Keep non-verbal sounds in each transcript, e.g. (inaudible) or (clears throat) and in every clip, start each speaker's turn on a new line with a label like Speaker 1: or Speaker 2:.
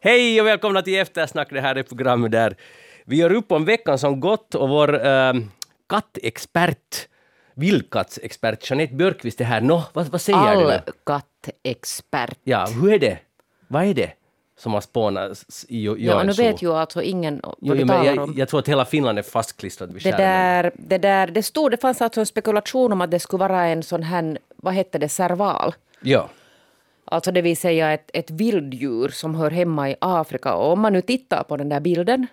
Speaker 1: Hej och välkomna till Eftersnack, det här är programmet där vi gör upp om veckan som gått och vår äh, kattexpert, vildkattsexpert Jeanette Björkqvist är här. Nå, vad, vad säger
Speaker 2: All
Speaker 1: du? nu?
Speaker 2: kattexpert.
Speaker 1: Ja, hur är det? Vad är det som har spånats i Jo-
Speaker 2: Ja, nu
Speaker 1: Joensuu?
Speaker 2: vet ju alltså ingen vad
Speaker 1: Jo,
Speaker 2: du talar
Speaker 1: jag,
Speaker 2: om.
Speaker 1: jag tror att hela Finland är fastklistrat vid
Speaker 2: Det där, det där, det stod, det fanns alltså en spekulation om att det skulle vara en sån här, vad hette det, serval.
Speaker 1: Ja.
Speaker 2: Alltså det vill säga ett, ett vilddjur som hör hemma i Afrika. Och om man nu tittar på den där bilden,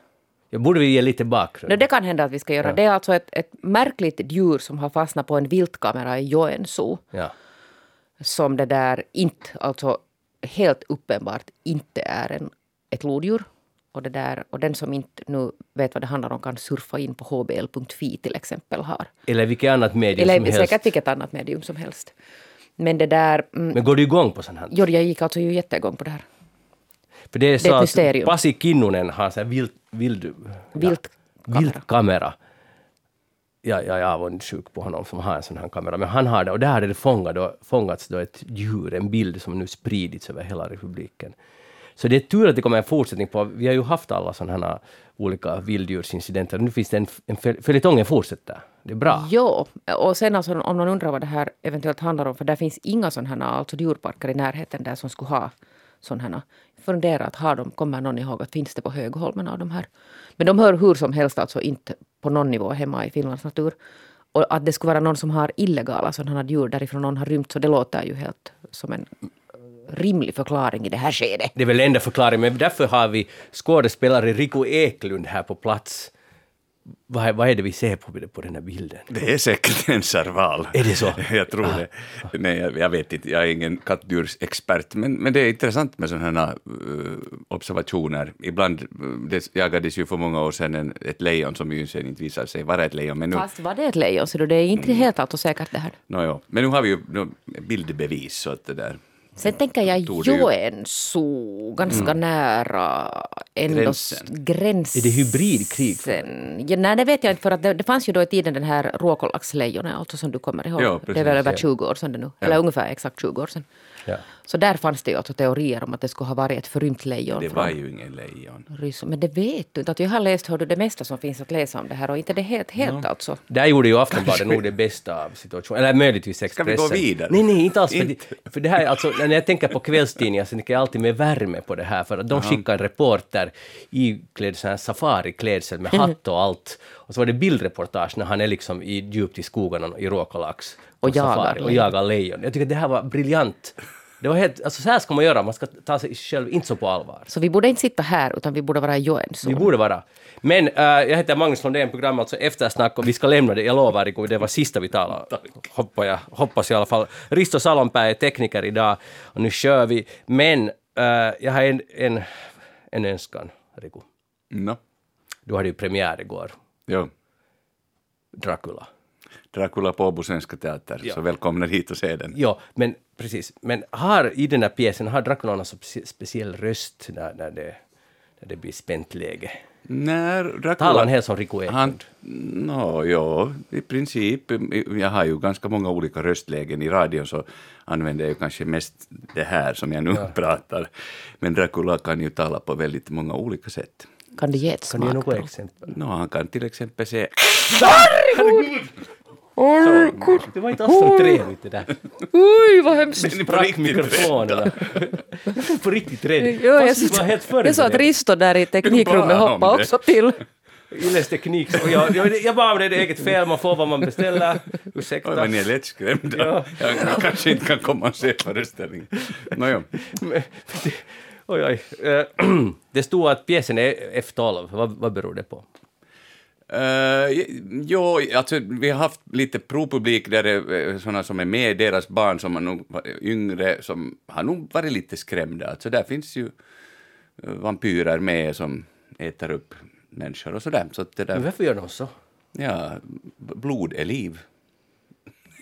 Speaker 1: Jag borde vi ge lite bakgrund.
Speaker 2: det kan hända att vi ska göra. Det är alltså ett, ett märkligt djur som har fastnat på en viltkamera i Joensuu.
Speaker 1: Ja.
Speaker 2: Som det där inte, alltså helt uppenbart inte är en, ett lodjur. Och, det där, och den som inte nu vet vad det handlar om kan surfa in på hbl.fi till exempel har.
Speaker 1: Eller vilket annat medium
Speaker 2: Eller
Speaker 1: som helst.
Speaker 2: säkert vilket annat medium som helst. Men det där... Mm,
Speaker 1: Men går du igång på sånt här?
Speaker 2: jo, jag gick alltså ju jättegång på det här.
Speaker 1: För det är
Speaker 2: Det är
Speaker 1: så
Speaker 2: ett
Speaker 1: att
Speaker 2: mysterium.
Speaker 1: Pasi Kinnunen har så här vild, vild,
Speaker 2: Viltkamera.
Speaker 1: viltkamera. Ja, jag är avundsjuk på honom som har en sån här kamera. Men han har det och där hade det fångat då, fångats då ett djur, en bild som nu spridits över hela republiken. Så det är tur att det kommer en fortsättning på, vi har ju haft alla sådana här olika vilddjursincidenter. Nu finns det en, en föl- följetongen fortsätter. Det är bra.
Speaker 2: Jo, och sen alltså, om någon undrar vad det här eventuellt handlar om, för där finns inga sådana här alltså djurparker i närheten där som skulle ha sådana här. Fundera att har de, kommer någon ihåg att finns det på Högholmen av de här? Men de hör hur som helst alltså inte på någon nivå hemma i Finlands natur. Och att det skulle vara någon som har illegala sådana djur därifrån någon har rymt, så det låter ju helt som en rimlig förklaring i det här skedet.
Speaker 1: Det är väl enda förklaringen, men därför har vi skådespelare Rico Eklund här på plats. Vad är, vad är det vi ser på, på den här bilden?
Speaker 3: Det är säkert en serval.
Speaker 1: Är det så? (laughs)
Speaker 3: Jag tror det. Nej, jag, jag vet inte, jag är ingen kattdjursexpert, men, men det är intressant med sådana här uh, observationer. Ibland, uh, det jagades ju för många år sedan en, ett lejon som ju sen inte visade sig vara ett lejon, men nu,
Speaker 2: Fast var det ett lejon, så det är inte helt alltså säkert det här.
Speaker 3: no, ja. men nu har vi ju no, bildbevis, så att det där...
Speaker 2: Sen tänker jag Joensuu, ganska nära ändå
Speaker 3: Gränsen.
Speaker 2: gränsen.
Speaker 1: Är det hybridkrig?
Speaker 2: Ja, nej, det vet jag inte, för att det, det fanns ju då i tiden den här råkollaxlejonet, alltså som du kommer ihåg.
Speaker 3: Ja,
Speaker 2: det är väl
Speaker 3: precis,
Speaker 2: över
Speaker 1: ja.
Speaker 2: 20 år sedan det nu, eller ungefär exakt 20 år sedan.
Speaker 1: Ja.
Speaker 2: Så där fanns det ju alltså teorier om att det skulle ha varit ett förrymt lejon
Speaker 3: Det var ju ingen lejon.
Speaker 2: Ryssland. Men det vet du inte. Att jag har läst hör du, det mesta som finns att läsa om det här och inte det helt, helt alltså.
Speaker 1: Där gjorde ju Aftonbladet (laughs) nog det bästa av situationen, eller möjligtvis
Speaker 3: vi
Speaker 1: Expressen.
Speaker 3: gå vidare?
Speaker 1: Nej, nej, inte alls. För, det, för det här, är alltså, när jag tänker på kvällstidningar så tänker jag alltid med värme på det här, för att de skickar en reporter iklädd safariklädsel med hatt och allt. Och så var det bildreportage när han är liksom i, djupt i skogarna i råkollax. på
Speaker 2: Och jagar
Speaker 1: safari, och jagar lejon. Jag tycker det här var briljant. Det var helt, alltså så här ska man göra, man ska ta sig själv inte så på allvar.
Speaker 2: Så vi borde inte sitta här utan vi borde vara i Joensuu.
Speaker 1: Vi borde vara. Men äh, jag heter Magnus Lundén, program alltså Eftersnack och vi ska lämna det, jag lovar, Riku, det var sista vi talade. Hoppas jag, hoppas i alla fall. Risto Salonpää är tekniker idag och nu kör vi. Men äh, jag har en, en, en önskan, Riku.
Speaker 3: No,
Speaker 1: Du hade ju premiär igår,
Speaker 3: jo.
Speaker 1: Dracula.
Speaker 3: Dracula på Åbo Svenska Teater,
Speaker 1: Ja.
Speaker 3: så välkomna hit och se den.
Speaker 1: Ja, men precis. Men har i den här pjäsen, har Dracula någon speciell röst när, när, det, när det blir spänt läge?
Speaker 3: När Dracula...
Speaker 1: Talar han helt som
Speaker 3: Han,
Speaker 1: Eklund?
Speaker 3: no, ja, i princip. Jag har ju ganska många olika röstlägen i radion så använder jag ju kanske mest det här som jag nu pratar. Men Dracula kan ju tala på väldigt många olika sätt.
Speaker 2: Kan du ge ett
Speaker 1: Kan du ge något
Speaker 2: smakprov?
Speaker 1: exempel?
Speaker 3: No, han kan till exempel säga
Speaker 1: Det var inte alls så trevligt det där.
Speaker 2: Oj, vad hemskt!
Speaker 3: På
Speaker 1: sprack
Speaker 3: riktigt
Speaker 1: mikrofonerna. (laughs) Jag blev på riktigt rädd.
Speaker 2: Jo, jag,
Speaker 1: var helt
Speaker 2: jag sa att. Risto där i teknikrummet
Speaker 3: Bara
Speaker 2: hoppade
Speaker 3: det.
Speaker 2: också till.
Speaker 1: Ylles teknik. Och jag, jag, jag om det, det är eget fel, man får vad man beställer.
Speaker 3: Oj,
Speaker 1: Ursäkta.
Speaker 3: men ni är lättskrämda.
Speaker 1: Ja.
Speaker 3: Jag, jag kanske inte kan komma och se föreställningen.
Speaker 1: Det- Oj, oj. Eh, (clears throat) Det stod att pjäsen är F12. Vad, vad beror det på?
Speaker 3: Uh, jo, alltså vi har haft lite provpublik där det är sådana som är med, deras barn som har nog yngre, som har nog varit lite skrämda. Alltså där finns ju eh, vampyrer med som äter upp människor och sådär. Så det
Speaker 1: Men
Speaker 3: där,
Speaker 1: varför gör de så?
Speaker 3: ja, blod är liv.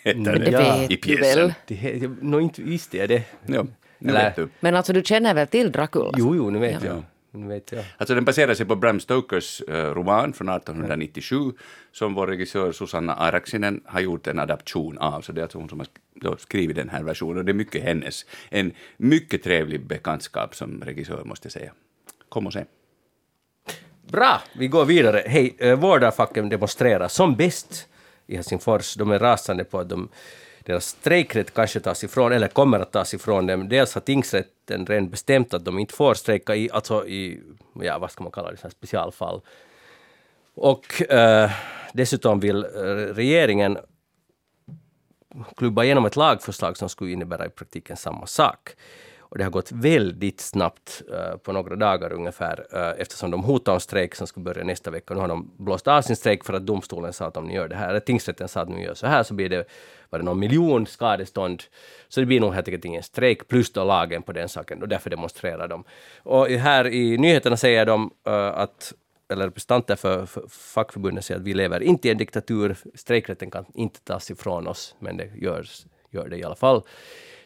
Speaker 3: Heter
Speaker 1: Men
Speaker 3: det
Speaker 2: det vet
Speaker 3: i pjäsen.
Speaker 2: väl.
Speaker 1: Det, he- nå, inte visste jag det.
Speaker 3: Ja, nu
Speaker 1: Eller-
Speaker 3: vet du.
Speaker 2: Men alltså du känner väl till Dracula?
Speaker 1: Jo, jo, nu vet
Speaker 2: Ja.
Speaker 1: jag. Vet jag.
Speaker 3: Alltså den baserar sig på Bram Stokers eh, roman från 1897 som vår regissör Susanna Araksinen har gjort en adaption av. Så det är alltså hon som har skrivit den här versionen och det är mycket hennes. En mycket trevlig bekantskap som regissör måste jag säga. kom och se.
Speaker 1: Bra, vi går vidare. Hej, eh, vårdarfacken demonstrerar som bäst i Helsingfors. De är rasande på att de, deras strejkrätt kanske tas ifrån, eller kommer att tas ifrån dem. Dels har tingsrätten redan bestämt att de inte får strejka i, alltså i, ja vad ska man kalla det, så här specialfall. Och eh, dessutom vill eh, regeringen klubba igenom ett lagförslag som skulle innebära i praktiken samma sak. Och det har gått väldigt snabbt, uh, på några dagar ungefär, uh, eftersom de hotade om strejk som skulle börja nästa vecka. Nu har de blåst av sin strejk för att domstolen sa att om ni gör det här, eller tingsrätten sa att om ni gör så här så blir det, var det någon miljon skadestånd. Så det blir nog helt enkelt ingen strejk, plus då lagen på den saken, och därför demonstrerar de. Och här i nyheterna säger de uh, att eller representanter för, för fackförbunden säger att vi lever inte i en diktatur, strejkrätten kan inte tas ifrån oss, men det görs, gör det i alla fall.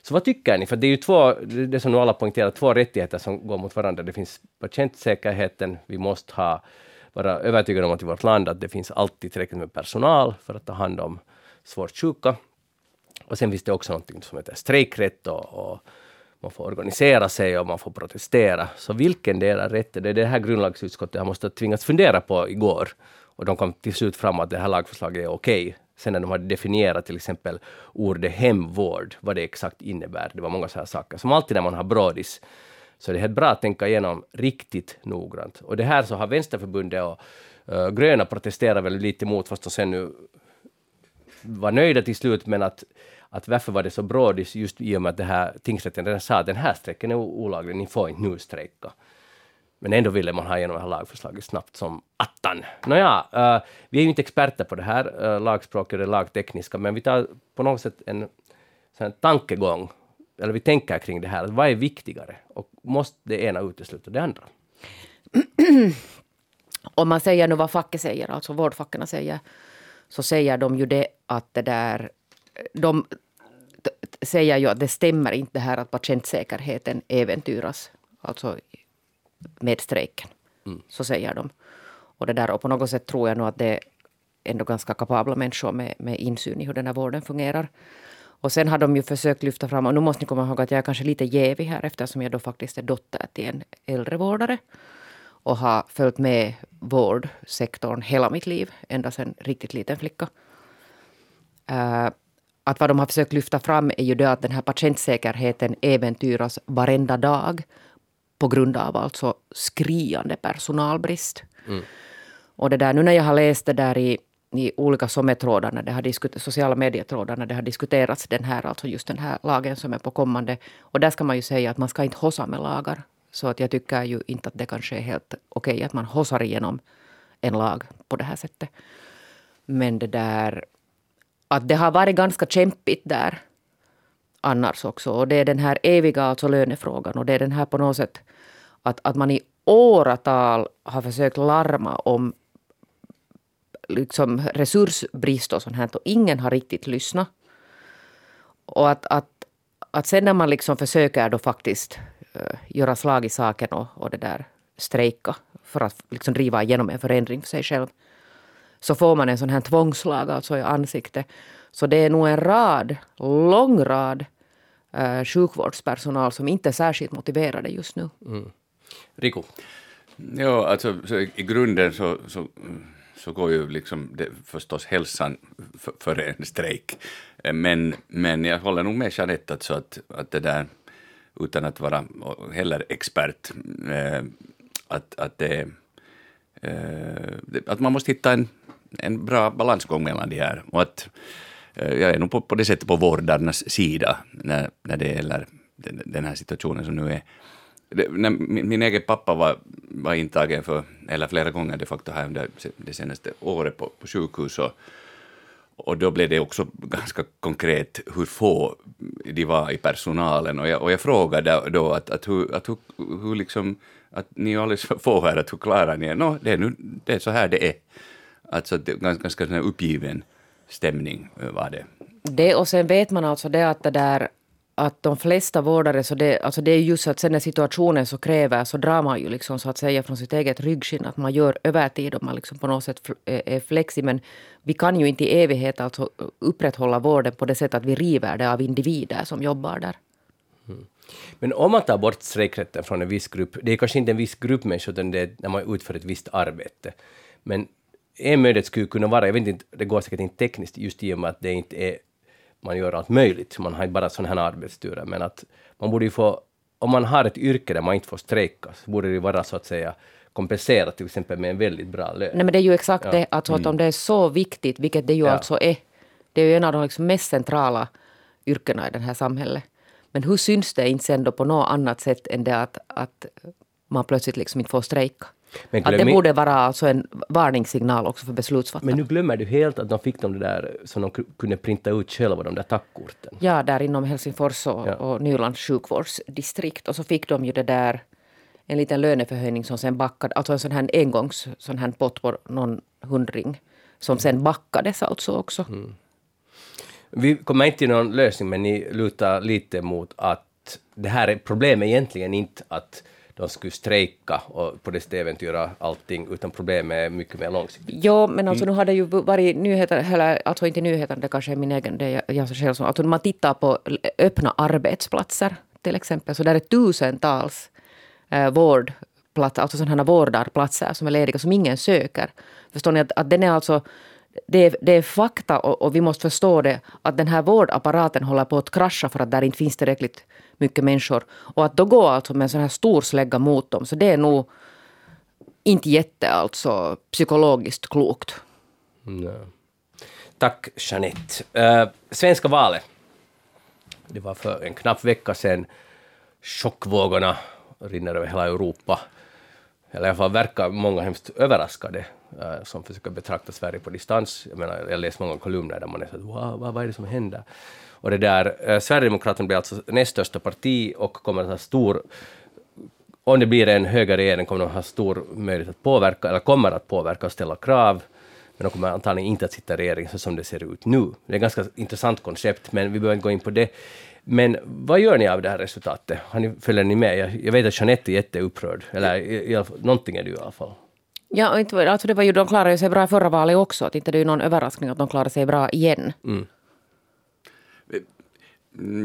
Speaker 1: Så vad tycker ni? För det är ju två, det som nu alla poängterar, två rättigheter som går mot varandra. Det finns patientsäkerheten, vi måste ha, vara övertygade om att i vårt land att det finns alltid tillräckligt med personal för att ta hand om svårt sjuka. Och sen finns det också något som heter strejkrätt och, och man får organisera sig och man får protestera. Så vilken del är rätt? Det är det här grundlagsutskottet har måste tvingats fundera på igår. Och de kom till slut fram att det här lagförslaget är okej. Sen när de hade definierat till exempel ordet hemvård, vad det exakt innebär. Det var många sådana saker. Som alltid när man har brådis, så det är helt bra att tänka igenom riktigt noggrant. Och det här så har Vänsterförbundet och uh, Gröna protesterat väldigt lite emot, fast de sen nu var nöjda till slut, men att att varför var det så brådis just i och med att det här tingsrätten redan sa att den här strejken är olaglig, ni får inte nu strejka. Men ändå ville man ha igenom det här lagförslaget snabbt som attan. Nåja, uh, vi är ju inte experter på det här, uh, lagspråk eller det lagtekniska, men vi tar på något sätt en en tankegång, eller vi tänker kring det här, vad är viktigare? Och måste det ena utesluta det andra? (clears throat)
Speaker 2: Om man säger nu vad facket säger, alltså vårdfacken säger, så säger de ju det att det där de säger ju att det stämmer inte det här att patientsäkerheten äventyras. Alltså med strejken. Mm. Så säger de. Och, det där, och på något sätt tror jag nog att det är ändå ganska kapabla människor med, med insyn i hur den här vården fungerar. Och sen har de ju försökt lyfta fram, och nu måste ni komma ihåg att jag är kanske lite jävig här eftersom jag då faktiskt är dotter till en äldrevårdare och har följt med vårdsektorn hela mitt liv, ända sedan riktigt liten flicka. Uh, att vad de har försökt lyfta fram är ju det att den här patientsäkerheten äventyras varenda dag på grund av alltså skriande personalbrist. Mm. Och det där, nu när jag har läst det där i, i olika sommetrådar, när det har diskuterats, sociala medietrådar, när det har diskuterats den här, alltså just den här lagen som är på kommande. Och där ska man ju säga att man ska inte hossa med lagar. Så att jag tycker ju inte att det kanske är helt okej okay, att man hossar igenom en lag på det här sättet. Men det där, att det har varit ganska kämpigt där annars också. Och det är den här eviga alltså lönefrågan och det är den här på något sätt att, att man i åratal har försökt larma om liksom resursbrist och sånt här och ingen har riktigt lyssnat. Och att, att, att sen när man liksom försöker då faktiskt eh, göra slag i saken och, och det där strejka för att liksom driva igenom en förändring för sig själv så får man en sån här tvångslag alltså i ansiktet. Så det är nog en rad, lång rad eh, sjukvårdspersonal som inte är särskilt motiverade just nu. Mm.
Speaker 1: Rico?
Speaker 3: Ja, alltså i grunden så, så, så går ju liksom det, förstås hälsan före en strejk. Eh, men, men jag håller nog med Jeanette alltså att, att det där, utan att vara heller expert, eh, att, att det att man måste hitta en, en bra balansgång mellan de här. Och att, eh, Eh, jag är nog på, på det sättet på vårdarnas sida när, när det gäller den, den här situationen som nu är. Det, när min, min egen pappa var, var intagen för, eller flera gånger de facto här under det senaste året på, på sjukhus och, och då blev det också ganska konkret hur få de var i personalen och jag, och jag frågade då att, att, hur, att hur, hur liksom att ni är alldeles för få här, att hur klarar ni er? No, det, är nu, det är så här det är. Alltså det är ganska, ganska uppgiven stämning var det.
Speaker 2: Det och sen vet man alltså det att det där att de flesta vårdare, så det, alltså det är just att sen när situationen så kräver så drar man ju liksom så att säga från sitt eget ryggskinn att man gör övertid och man liksom på något sätt är flexi. Men vi kan ju inte i evighet alltså upprätthålla vården på det sättet att vi river det av individer som jobbar där.
Speaker 1: Mm. Men om man tar bort strejkrätten från en viss grupp, det är kanske inte en viss grupp människor, utan det är när man utför ett visst arbete. Men en möjlighet skulle kunna vara, jag vet inte, det går säkert inte tekniskt just i och med att det inte är, man gör allt möjligt, man har inte bara sådana här arbetsturer, men att man borde ju få, om man har ett yrke där man inte får strejka, så borde det vara så att säga kompenserat till exempel med en väldigt bra lön.
Speaker 2: Nej men det är ju exakt det, alltså att om det är så viktigt, vilket det ju
Speaker 1: Ja.
Speaker 2: alltså är, det är ju en av de liksom mest centrala yrkena i det här samhället. Men hur syns det inte sen då på något annat sätt än det att, att man plötsligt liksom inte får strejka?
Speaker 1: Men
Speaker 2: Att det
Speaker 1: glöm
Speaker 2: borde vara alltså en varningssignal också för beslutsfattarna.
Speaker 1: Men nu glömmer du helt att de fick de där som de ku- kunde printa ut själva, de där tackkorten.
Speaker 2: Ja, där inom Helsingfors och,
Speaker 1: Ja.
Speaker 2: och Nylands sjukvårdsdistrikt. Och så fick de ju det där, en liten löneförhöjning som sen backade, alltså en sån här engångs, sån här pott på någon hundring. Som sen backades alltså också.
Speaker 1: Mm. Vi kommer inte till någon lösning, men ni lutar lite mot att det här är problemet egentligen inte att de skulle strejka och på det sättet äventyra allting, utan problemet är mycket mer långsiktigt.
Speaker 2: Jo, men alltså nu har det ju varit nyheter, eller alltså inte nyheter, det kanske är min egen, det är jag, jag själv som, alltså när man tittar på öppna arbetsplatser till exempel, så där är tusentals eh, vårdplatser, alltså sådana här vårdarplatser som är lediga, som ingen söker. Förstår ni att, att den är alltså det är, det är fakta och, och vi måste förstå det att den här vårdapparaten håller på att krascha för att där inte finns tillräckligt mycket människor. Och att då gå alltså med en sån här stor slägga mot dem, så det är nog inte jätte alltså psykologiskt klokt.
Speaker 1: Nej. Tack Jeanette. Uh, svenska valet. Det var för en knapp vecka sedan. Chockvågorna rinner över hela Europa. Eller i alla fall verkar många hemskt överraskade Eh, som försöker betrakta Sverige på distans. Jag menar, jag läser många kolumner där man är så att wow, vad, vad är det som händer? Och det där, eh, Sverigedemokraterna blir alltså näst största parti och kommer att ha stor om det blir en högerregering kommer de ha stor möjlighet att påverka, eller kommer att påverka och ställa krav. Men de kommer antagligen inte att sitta i regering så som det ser ut nu. Det är ett ganska intressant koncept, men vi behöver inte gå in på det. Men vad gör ni av det här resultatet? Har ni, följer ni med? Jag, jag vet att Jeanette är jätteupprörd, eller i, i någonting är det ju i alla fall.
Speaker 2: Ja, alltså det var ju, de klarade ju sig bra i förra valet också. Att inte det är ju någon överraskning att de klarade sig bra igen.
Speaker 3: Mm, eh,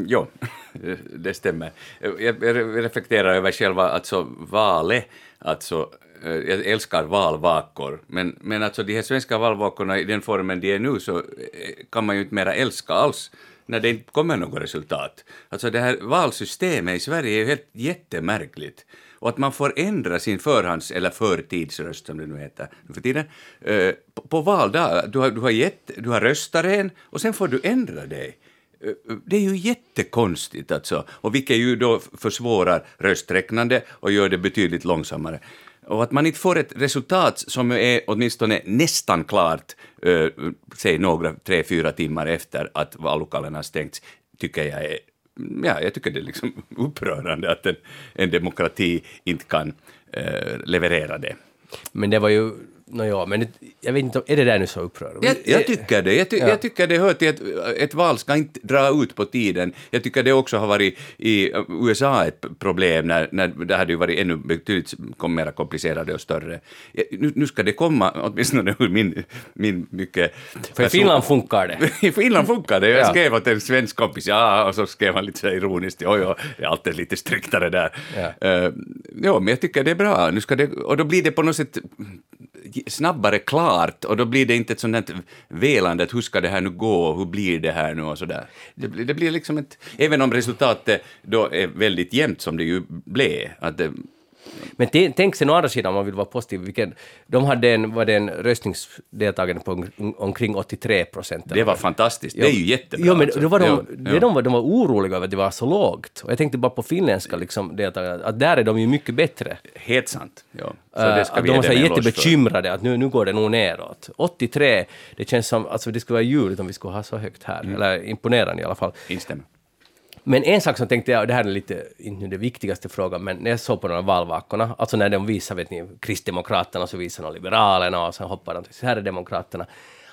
Speaker 3: jo, (laughs) det stämmer. Jag, reflekterar över själva alltså, valet. Alltså, eh, jag älskar valvakor, men, men alltså de här svenska valvakorna i den formen de är nu så eh, kan man ju inte mera älska alls när det inte kommer något resultat. Alltså det här valsystemet i Sverige är ju helt jättemärkligt. Och att man får ändra sin förhands eller förtidsröst, som det nu heter för tiden, eh, på, på valdag. Du har, du, har gett, du har röstat en och sen får du ändra dig. Eh, det är ju jättekonstigt alltså, och vilket ju då försvårar rösträknande och gör det betydligt långsammare. Och att man inte får ett resultat som är åtminstone nästan klart, eh, säg några, tre, fyra timmar efter att vallokalen har stängts, tycker jag är Ja, jag tycker det är liksom (laughs) upprörande att en, en demokrati inte kan eh, leverera det.
Speaker 1: Men det var ju, no, ja, men jag vet inte, är det där nu så upprörande?
Speaker 3: Jag, jag tycker det. Jag, ty,
Speaker 1: Ja.
Speaker 3: jag tycker det hör till att ett val ska inte dra ut på tiden. Jag tycker det också har varit i USA ett problem när, när det hade ju varit ännu betydligt mer komplicerade och större. Nu, nu ska det komma, åtminstone ur min, min mycket...
Speaker 1: För i Finland funkar det. (laughs)
Speaker 3: I Finland funkar det. Jag
Speaker 1: Ja.
Speaker 3: skrev åt en svensk kompis, ja, och så skrev han lite så ironiskt, oj, oj, det är alltid lite striktare där.
Speaker 1: Ja.
Speaker 3: Uh, ja, men jag tycker det är bra. Nu ska det, och då blir det på något sätt snabbare klart och då blir det inte ett sånt där velande att hur ska det här nu gå, hur blir det här nu och sådär. Det, det blir liksom ett, även om resultatet då är väldigt jämnt som det ju blev, att det,
Speaker 1: men tänk sen å andra sidan, om man vill vara positiv, vilken, de hade en, var det en röstningsdeltagande på om- omkring 83 procent.
Speaker 3: det var fantastiskt. Det är ju jättebra.
Speaker 1: Ja, men
Speaker 3: alltså.
Speaker 1: var de,
Speaker 3: Ja,
Speaker 1: det
Speaker 3: ja.
Speaker 1: de, var, de var oroliga över att det var så lågt. Och jag tänkte bara på finländska liksom, deltagare, att där är de ju mycket bättre.
Speaker 3: Helt sant. Ja.
Speaker 1: Uh, de var så jättebekymrade att nu, nu går det nog neråt. 83, det känns som, alltså det skulle vara ljuvligt om vi skulle ha så högt här,
Speaker 3: Mm.
Speaker 1: eller imponerande i alla fall.
Speaker 3: Instämmer.
Speaker 1: Men en sak som tänkte jag, och det här är lite, inte den viktigaste frågan, men när jag såg på de här valvakorna, alltså när de visar, vet ni, Kristdemokraterna, så visar de Liberalerna och sen hoppar de till Sverigedemokraterna.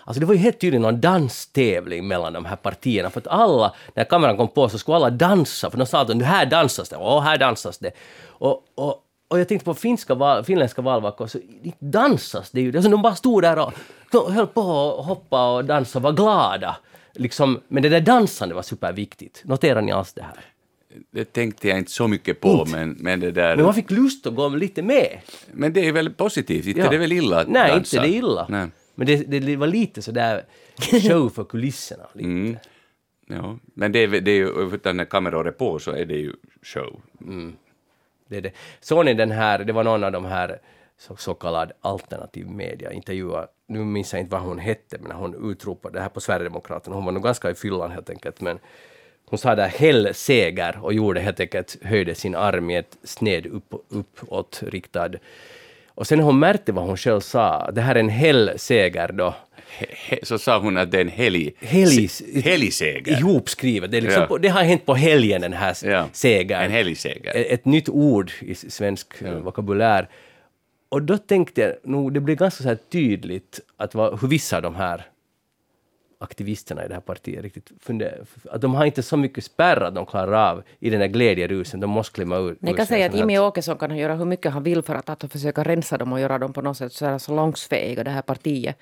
Speaker 1: Alltså det var ju helt tydligt någon danstävling mellan de här partierna, för att alla, när kameran kom på så skulle alla dansa, för de sa att nu här dansas det, och här dansas det. Och, och, och jag tänkte på finska val, finländska valvakor, så inte dansas det ju, alltså de bara stod där och de höll på och hoppa och dansa och var glada. Liksom, men det där dansande var superviktigt. Noterar ni alls det här?
Speaker 3: det tänkte jag inte så mycket på, men, men det där...
Speaker 1: Men man fick lust att gå lite med.
Speaker 3: Men det är väl positivt, inte
Speaker 1: Ja.
Speaker 3: det är väl illa att
Speaker 1: Nej,
Speaker 3: dansa?
Speaker 1: inte det är illa.
Speaker 3: Nej.
Speaker 1: Men det, det var lite sådär show för kulisserna. Lite.
Speaker 3: Mm. Ja, men det är, det är ju, utan när kameror är på så är det ju show.
Speaker 1: Det är det. Såg ni den här, det var någon av de här så, så kallad alternativ media intervjuade, nu minns jag inte vad hon hette, men hon utropade det här på Sverigedemokraterna, hon var nog ganska i fyllan helt enkelt, men hon sa där hell seger och gjorde helt enkelt, höjde sin arm i ett sned upp, uppåt riktad. Och sen hon märkte vad hon själv sa, det här är en hell seger då,
Speaker 3: He, he, så sa hon att det är en helg,
Speaker 1: Helg-
Speaker 3: se- helgseger.
Speaker 1: ihopskrivet. Det, är liksom
Speaker 3: Ja.
Speaker 1: på, det har hänt på helgen, den här
Speaker 3: Ja,
Speaker 1: segern.
Speaker 3: en helgseger.
Speaker 1: Ett, ett nytt ord i svensk eh, vokabulär. Och då tänkte jag, nog, det blir ganska så här tydligt att vad, hur vissa av de här aktivisterna i det här partiet riktigt funderar, att de har inte så mycket spärr att de klarar av i den där glädjerusen, de måste klämma ut.
Speaker 2: Jag
Speaker 1: ur
Speaker 2: kan säga att
Speaker 1: här-
Speaker 2: Jimmy Åkesson kan göra hur mycket han vill för att, att försöka rensa dem och göra dem på något sätt så här salongsfähiga, det här partiet.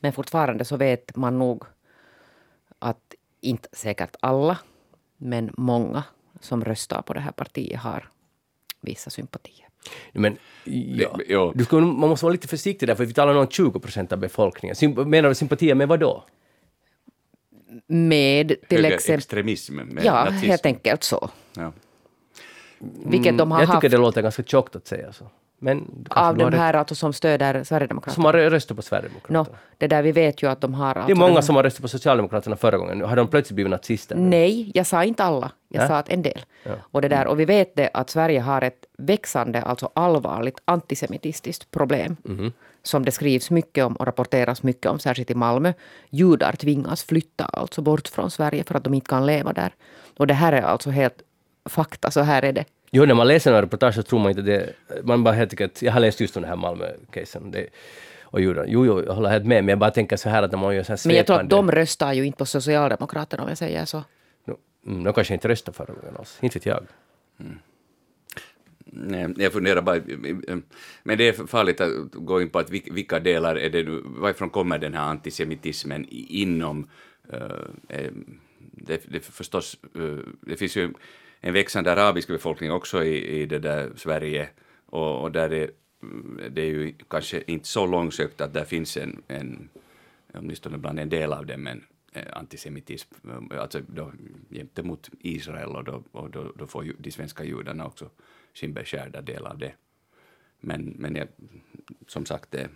Speaker 2: Men fortfarande så vet man nog att inte säkert alla, men många som röstar på det här partiet har vissa sympatier.
Speaker 1: Men, ja.
Speaker 3: Det- ja.
Speaker 1: Du ska, man måste vara lite försiktig där, för vi talar om 20 procent av befolkningen. Symp- menar du sympatier med vad då?
Speaker 2: Med till exempel...
Speaker 3: Högerextremism med
Speaker 2: Ja,
Speaker 3: nazism.
Speaker 2: helt enkelt så.
Speaker 3: Ja.
Speaker 2: Vilket de har
Speaker 1: jag
Speaker 2: haft
Speaker 1: tycker det låter ganska tjockt att säga så. Men
Speaker 2: av de här alltså, som stöder
Speaker 1: som
Speaker 2: Sverigedemokraterna.
Speaker 1: har röstat på Sverigedemokraterna.
Speaker 2: Nå, det där vi vet ju att de har...
Speaker 1: det är
Speaker 2: alltså
Speaker 1: många som har röstat på Socialdemokraterna förra gången. Har de plötsligt blivit nazister.
Speaker 2: Nej, jag sa inte alla. Jag
Speaker 1: Ja.
Speaker 2: sa att en del. Och, det där, och vi vet det att Sverige har ett växande, alltså allvarligt antisemitistiskt problem.
Speaker 1: Mhm.
Speaker 2: Som det skrivs mycket om och rapporteras mycket om, särskilt i Malmö. Judar tvingas flytta alltså bort från Sverige för att de inte kan leva där. Och det här är alltså helt fakta, så här är det.
Speaker 1: Jo, när man läser några reportage så tror man inte det. Man bara helt enkelt, jag har läst just om den här Malmö-casen. Det, och. Jo, jo, jag håller helt med, men jag bara tänker så här att när man gör så här
Speaker 2: Men jag tror att
Speaker 1: svepande...
Speaker 2: de röstar ju inte på Socialdemokraterna om jag säger så.
Speaker 1: No, mm, de kanske inte röstade förra gången alls. Inte vet jag.
Speaker 3: Nej, jag funderar bara, men det är farligt att gå in på att vil- vilka delar är det nu, varifrån kommer den här antisemitismen inom, det, det förstås, det finns ju en växande arabisk befolkning också i, i det där Sverige, och, och där är, det är ju kanske inte så långsökt att där finns en, en åtminstone bland en del av dem, en eh, antisemitism, eh, alltså då gentemot Israel och då, och då, då får ju de svenska judarna också sin beskärda del av det. Men, men jag, som sagt, det,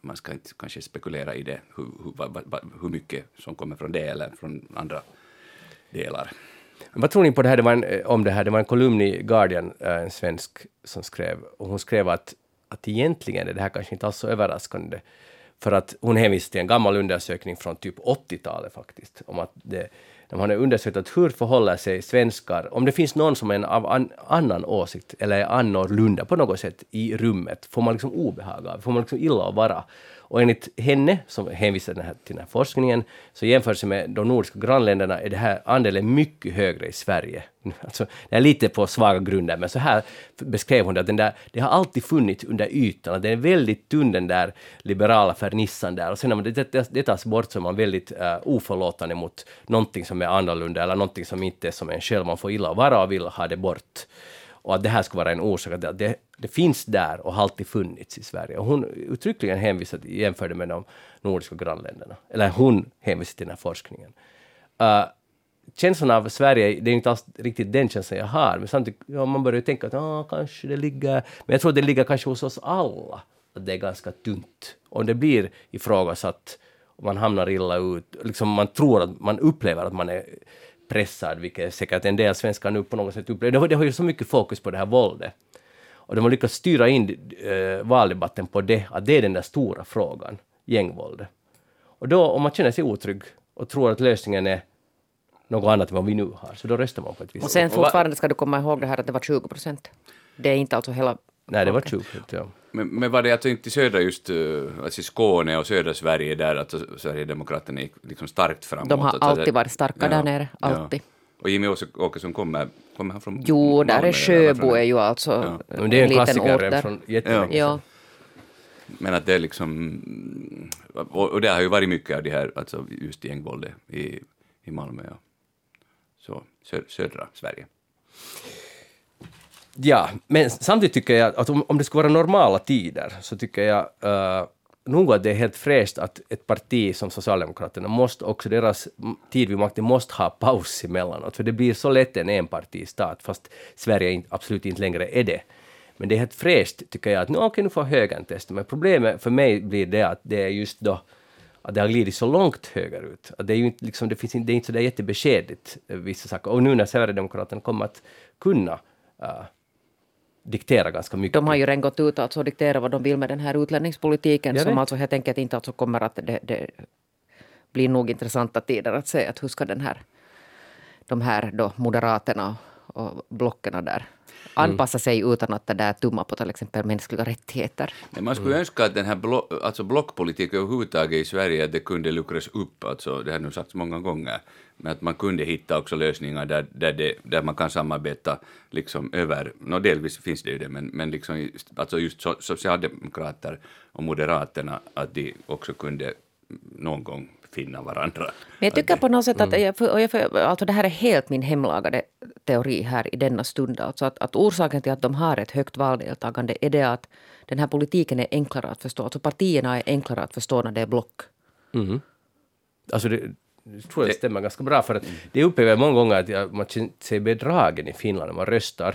Speaker 3: man ska inte kanske spekulera i det, hur, hur, hur mycket som kommer från det eller från andra delar.
Speaker 1: Vad tror ni på det här, det var en, eh, om det här? Det var en kolumn i Guardian, eh, en svensk, som skrev, och hon skrev att, att egentligen är det här kanske inte alls så överraskande, för att hon hänvisar till en gammal undersökning från typ 80-talet faktiskt, om att det, de har undersökt att hur förhåller sig svenskar, om det finns någon som är en av an, annan åsikt eller är annorlunda på något sätt i rummet, får man liksom obehag av, får man liksom illa att vara. Och enligt henne, som hänvisar den här, till den här forskningen, så jämfört med de nordiska grannländerna är det här andelen mycket högre i Sverige. (laughs) Alltså, det är lite på svaga grunder, men så här beskrev hon det, att den där, det har alltid funnits under ytan, att den är väldigt tunn den där liberala fernissan där, och sen när man det, det, det tas bort så är man väldigt uh, oförlåtande mot någonting som är annorlunda, eller någonting som inte är som en själv, man får illa vara och vill ha det bort och att det här skulle vara en orsak, att det, det, finns där och har alltid funnits i Sverige. Och hon uttryckligen hänvisade, jämförde med de nordiska grannländerna. Eller hon hänvisade till den här forskningen. Uh, känslan av Sverige, det är inte alls riktigt den känslan jag har, men samtidigt, ja, man börjar ju tänka att ah, kanske det ligger... Men jag tror det ligger kanske hos oss alla, att det är ganska tunt. Om det blir ifrågasatt, och man hamnar illa ut, liksom man tror att man upplever att man är pressad, vilket säkert en del svenskar nu på något sätt upplever. Det har, det har ju så mycket fokus på det här våldet. Och de har lyckats styra in eh, valdebatten på det, att det är den där stora frågan, gängvåldet. Och då, om man känner sig otrygg och tror att lösningen är något annat än vad vi nu har, så då röstar man på ett visst
Speaker 2: Och sen fortfarande ska du komma ihåg det här att det var 20 procent. Det är inte alltså hela...
Speaker 1: Nej, det var 20 ja.
Speaker 3: Men, men var det alltså inte södra just, eh, alltså Skåne och södra Sverige där att Sverigedemokraterna gick liksom starkt framåt?
Speaker 2: De har
Speaker 3: alltså
Speaker 2: alltid varit starka där nere, alltid.
Speaker 3: Och Jimmy Åkesson kommer, kommer han från
Speaker 2: Jo, där
Speaker 3: Malmö
Speaker 2: är Sjöbo är ju alltså
Speaker 3: Ja.
Speaker 1: Men det är en
Speaker 2: liten
Speaker 1: klassiker
Speaker 2: ort där.
Speaker 1: från jättelänge
Speaker 2: Ja.
Speaker 3: Men att det är liksom... Och, och det har ju varit mycket av det här, alltså just gängvåldet i, i Malmö och så, sö, södra Sverige.
Speaker 1: Ja, men samtidigt tycker jag att om, om det skulle vara normala tider så tycker jag uh, nog att det är helt fräscht att ett parti som Socialdemokraterna måste också, deras tid vid makten måste ha paus emellanåt, för det blir så lätt en enpartistat, fast Sverige absolut inte längre är det. Men det är helt fräscht, tycker jag, att nu, okay, nu får högern testa, men problemet för mig blir det att det är just då att det har glidit så långt högerut. Att det är ju inte, liksom, det finns inte, det är inte så där jättebeskedligt, eh, vissa saker. Och nu när Sverigedemokraterna kommer att kunna uh, diktera ganska mycket.
Speaker 2: De har ju redan gått ut alltså och dikterat vad de vill med den här utlänningspolitiken som alltså helt enkelt inte alltså kommer att det, det blir nog intressanta tider att se att hur ska den här de här då moderaterna och blocken där anpassa sig utan att det där tumma på till exempel mänskliga rättigheter.
Speaker 3: Men man skulle önska att den här blo alltså blockpolitiken överhuvudtaget i Sverige att det kunde luckras upp, alltså, det har nu sagts många gånger, men att man kunde hitta också lösningar där, där, det, där man kan samarbeta liksom över, no, delvis finns det ju det, men, men liksom, just- alltså just so, socialdemokrater och moderaterna, att de också kunde någon gång finna varandra.
Speaker 2: Men jag tycker på något sätt att, jag, för, och jag, för, alltså det här är helt min hemlagade teori här i denna stund. Alltså att, att orsaken till att de har ett högt valdeltagande är det att den här politiken är enklare att förstå. Alltså partierna är enklare att förstå när det är block.
Speaker 1: Alltså det, jag tror det stämmer ganska bra, för att det upplever jag många gånger att jag, man känner sig bedragen i Finland när man röstar.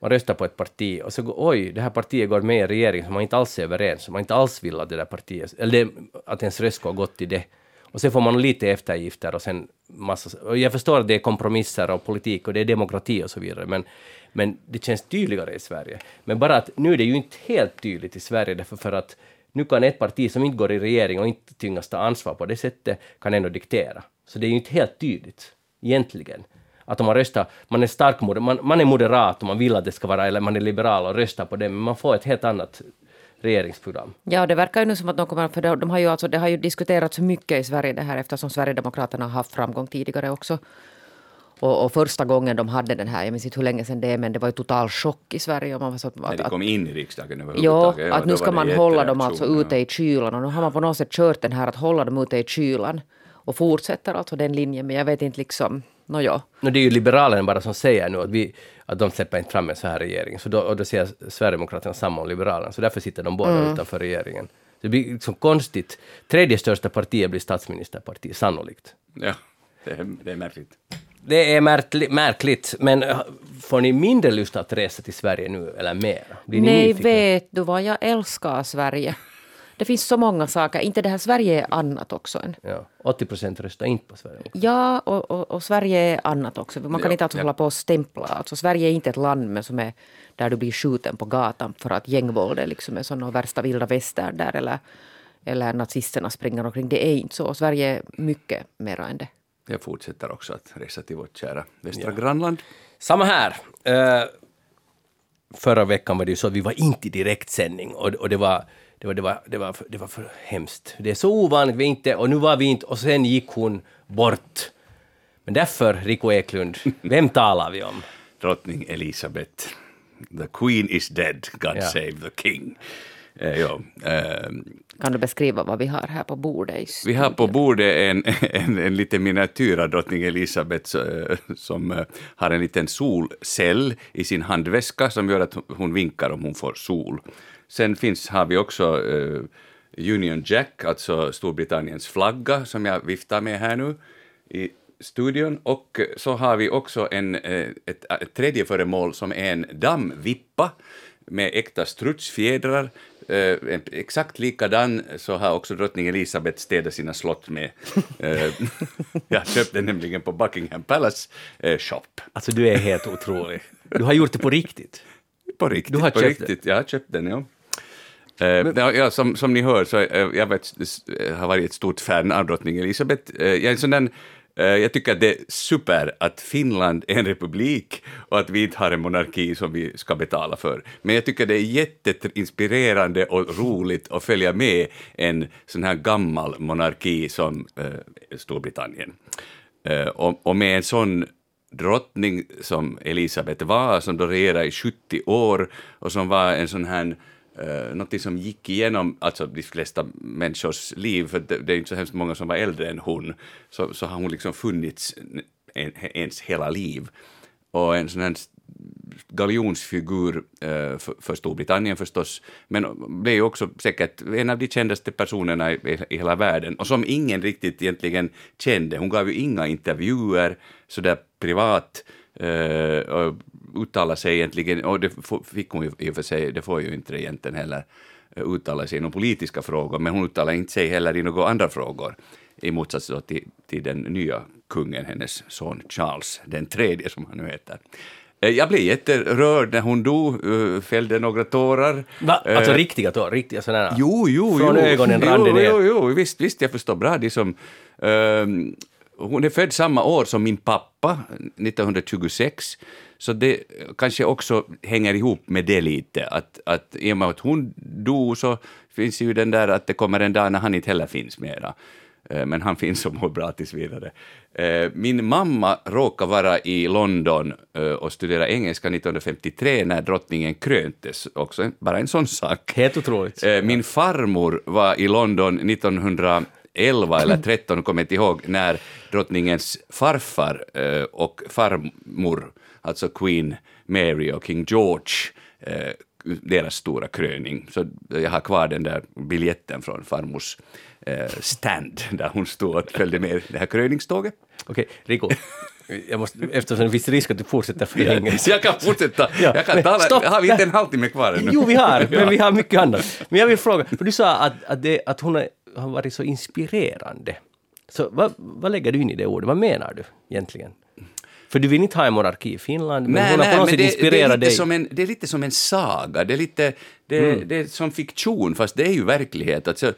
Speaker 1: Man röstar på ett parti och så går oj, det här partiet går med i en regering som man inte alls är överens om, man inte alls vill att det där partiet, eller det, att ens röst ska ha gått till det. Och sen får man lite eftergifter och sen massa... Och jag förstår att det är kompromisser och politik och det är demokrati och så vidare, men, men det känns tydligare i Sverige. Men bara att nu är det ju inte helt tydligt i Sverige, därför för att nu kan ett parti som inte går i regering och inte tyngas ta ansvar på det sättet, kan ändå diktera. Så det är ju inte helt tydligt, egentligen. Att om man röstar, man är stark, man, man är moderat och man vill att det ska vara, eller man är liberal och röstar på det, men man får ett helt annat regeringsprogram.
Speaker 2: Ja, det verkar ju nu som att de kommer... För de, har ju alltså, det har ju diskuterats mycket i Sverige det här eftersom Sverigedemokraterna har haft framgång tidigare också. Och, och första gången de hade den här, jag minns inte hur länge sedan det är, men det var ju total chock i Sverige. Och man var så,
Speaker 3: När de
Speaker 2: att,
Speaker 3: kom in i riksdagen
Speaker 2: Ja,
Speaker 3: överhuvudtaget.
Speaker 2: att
Speaker 3: då
Speaker 2: nu ska man hålla dem alltså ute i kylan och nu har man på något sätt kört den här att hålla dem ute i kylan och fortsätter alltså den linjen men jag vet inte liksom, nåja.
Speaker 1: No, det är ju Liberalerna bara som säger nu att, vi, att de släpper inte fram en så här regering. Så då, och då säger Sverigedemokraterna samma om Liberalerna, så därför sitter de båda utanför regeringen. Det blir liksom konstigt. Tredje största partiet blir statsministerparti, sannolikt.
Speaker 3: Ja, det är, det är märkligt.
Speaker 1: Det är märkli, märkligt, men äh, får ni mindre lust att resa till Sverige nu, eller mer? Blir ni
Speaker 2: Nej, vet du vad, jag älskar Sverige. Det finns så många saker, inte det här Sverige är annat också än.
Speaker 1: Ja, 80 procent röstar inte på Sverige.
Speaker 2: Ja, och, och, och Sverige är annat också. Man kan
Speaker 3: Ja,
Speaker 2: inte alltså
Speaker 3: ja.
Speaker 2: hålla på och stämpla. Alltså, Sverige är inte ett land med, som är, där du blir skjuten på gatan för att gängvåld är liksom är sån värsta vilda västern där eller, eller nazisterna springer omkring. Det är inte så. Sverige är mycket mer än det.
Speaker 3: Jag fortsätter också att resa till vårt kära västra grannland.
Speaker 1: Samma här. Eh, förra veckan var det ju så att vi var inte i direktsändning och, och det var det var, det, var, det, var, för- det var för hemskt. Det är så ovanligt, vi inte, och nu var vi inte, och sen gick hon bort. Men därför, Rico Eklund, (laughs) vem talar vi om?
Speaker 3: Drottning Elisabeth. The Queen is dead, God
Speaker 1: Ja.
Speaker 3: save the King. Eh, ja, eh,
Speaker 2: Kan du beskriva vad vi har här på bordet?
Speaker 3: vi har på bordet en, (laughs) en, en liten miniatyr av drottning Elisabeth eh, som eh, har en liten solcell i sin handväska som gör att hon vinkar om hon får sol. Sen finns, har vi också eh, Union Jack, alltså Storbritanniens flagga som jag viftar med här nu i studion. Och så har vi också en, eh, ett, ett tredje föremål som är en dammvippa med äkta strutsfjädrar. Eh, exakt likadan så har också drottning Elisabeth städat sina slott med. Eh, (laughs) jag köpte nämligen på Buckingham Palace eh, shop.
Speaker 1: Alltså du är helt otrolig. Du har gjort det på riktigt.
Speaker 3: På riktigt.
Speaker 1: Du har köpt
Speaker 3: riktigt. Jag har köpt den, ja. Eh, ja, ja, som, som ni hör så eh, jag vet, eh, har varit ett stort fan av drottning Elisabeth. Jag, är en sån där, jag tycker att det är super att Finland är en republik och att vi inte har en monarki som vi ska betala för. Men jag tycker det är jätteinspirerande och roligt att följa med en sån här gammal monarki som Storbritannien. Och, och med en sån drottning som Elisabeth var, som då regerade i 70 år och som var en sån här Eh, uh, något som gick igenom alltså de flesta människors liv, för det, det är inte så hemskt många som var äldre än hon, så, så har hon liksom funnits en, ens hela liv. och en sån här galjonsfigur eh, för, för Storbritannien förstås, men blev ju också säkert en av de kändaste personerna i, i hela världen och som ingen riktigt egentligen kände. Hon gav ju inga intervjuer sådär privat och uttalade sig egentligen, och det fick hon ju i och för sig, det får ju inte regenten heller eh, uttala sig i några politiska frågor, men hon uttalade inte sig heller i några andra frågor i motsats till, till den nya kungen, hennes son Charles den tredje som han nu heter. Eh, jag blev jätterörd när hon dog, uh, fällde några tårar.
Speaker 1: Va? Alltså uh, riktiga tårar? Riktiga sådana?
Speaker 3: Jo, jo,
Speaker 1: Från
Speaker 3: jo.
Speaker 1: ögonen rann det
Speaker 3: jo,
Speaker 1: ner?
Speaker 3: Jo, jo, visst, visst, jag förstår bra. Det som, uh, hon är född samma år som min pappa, 1926, så det kanske också hänger ihop med det lite, att, att i och med att hon dog så finns ju den där att det kommer en dag när han inte heller finns mera. Eh, men han finns och mår bra tills vidare. Eh, min mamma råkade vara i London eh, och studera engelska 1953 när drottningen kröntes, också bara en sån sak.
Speaker 1: Helt otroligt.
Speaker 3: Min farmor var i London 1911 eller 13, kommer jag inte ihåg, när drottningens farfar och farmor, alltså Queen Mary och King George, deras stora kröning. Så jag har kvar den där biljetten från farmors eh, stand där hon stod och följde med det här kröningståget.
Speaker 1: Okej, Rico. Jag måste, eftersom det finns risk att du fortsätter för länge.
Speaker 3: Jag kan fortsätta. (laughs)
Speaker 1: Ja,
Speaker 3: jag kan
Speaker 1: men
Speaker 3: tala.
Speaker 1: stopp.
Speaker 3: Har vi inte en halvtimme kvar ännu?
Speaker 1: Jo, vi har, men (laughs) vi har mycket annat. Men jag vill fråga, för du sa att, att, det, att hon har varit så inspirerande. Så vad, vad lägger du in i det ordet? Vad menar du egentligen? För du vill inte ha en monarki i Finland, men
Speaker 3: Nej,
Speaker 1: hon har
Speaker 3: nej,
Speaker 1: på något sätt
Speaker 3: det, det, är
Speaker 1: inspirerat
Speaker 3: lite
Speaker 1: dig.
Speaker 3: som en, det är lite som en saga, det är, lite, det,
Speaker 1: Mm.
Speaker 3: det är som fiktion, fast det är ju verklighet. Alltså,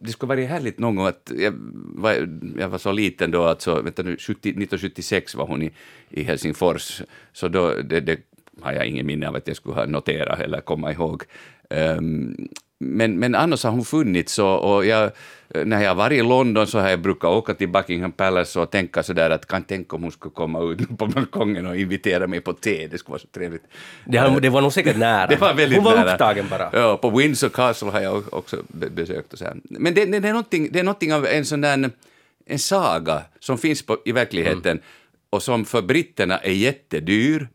Speaker 3: det skulle vara härligt någon gång att, jag var, jag var så liten då, alltså, vänta nu, 70, 1976 var hon i, i Helsingfors, så då, det, det har jag ingen minne av att jag skulle ha noterat eller komma ihåg. Ehm, men, men annars har hon funnits och, och jag, när jag var i London så har jag brukat åka till Buckingham Palace och tänka sådär att kan tänka om hon skulle komma ut på balkongen och invitera mig på te, det skulle vara så trevligt.
Speaker 1: Det, har, det var nog säkert (laughs) nära.
Speaker 3: Det var väldigt
Speaker 1: hon var
Speaker 3: nära.
Speaker 1: upptagen bara.
Speaker 3: Ja, på Windsor Castle har jag också be- besökt. Och så här. Men det, det, det, är någonting, det är någonting av en sån där en saga som finns på, i verkligheten
Speaker 1: Mm.
Speaker 3: och som för britterna är jättedyr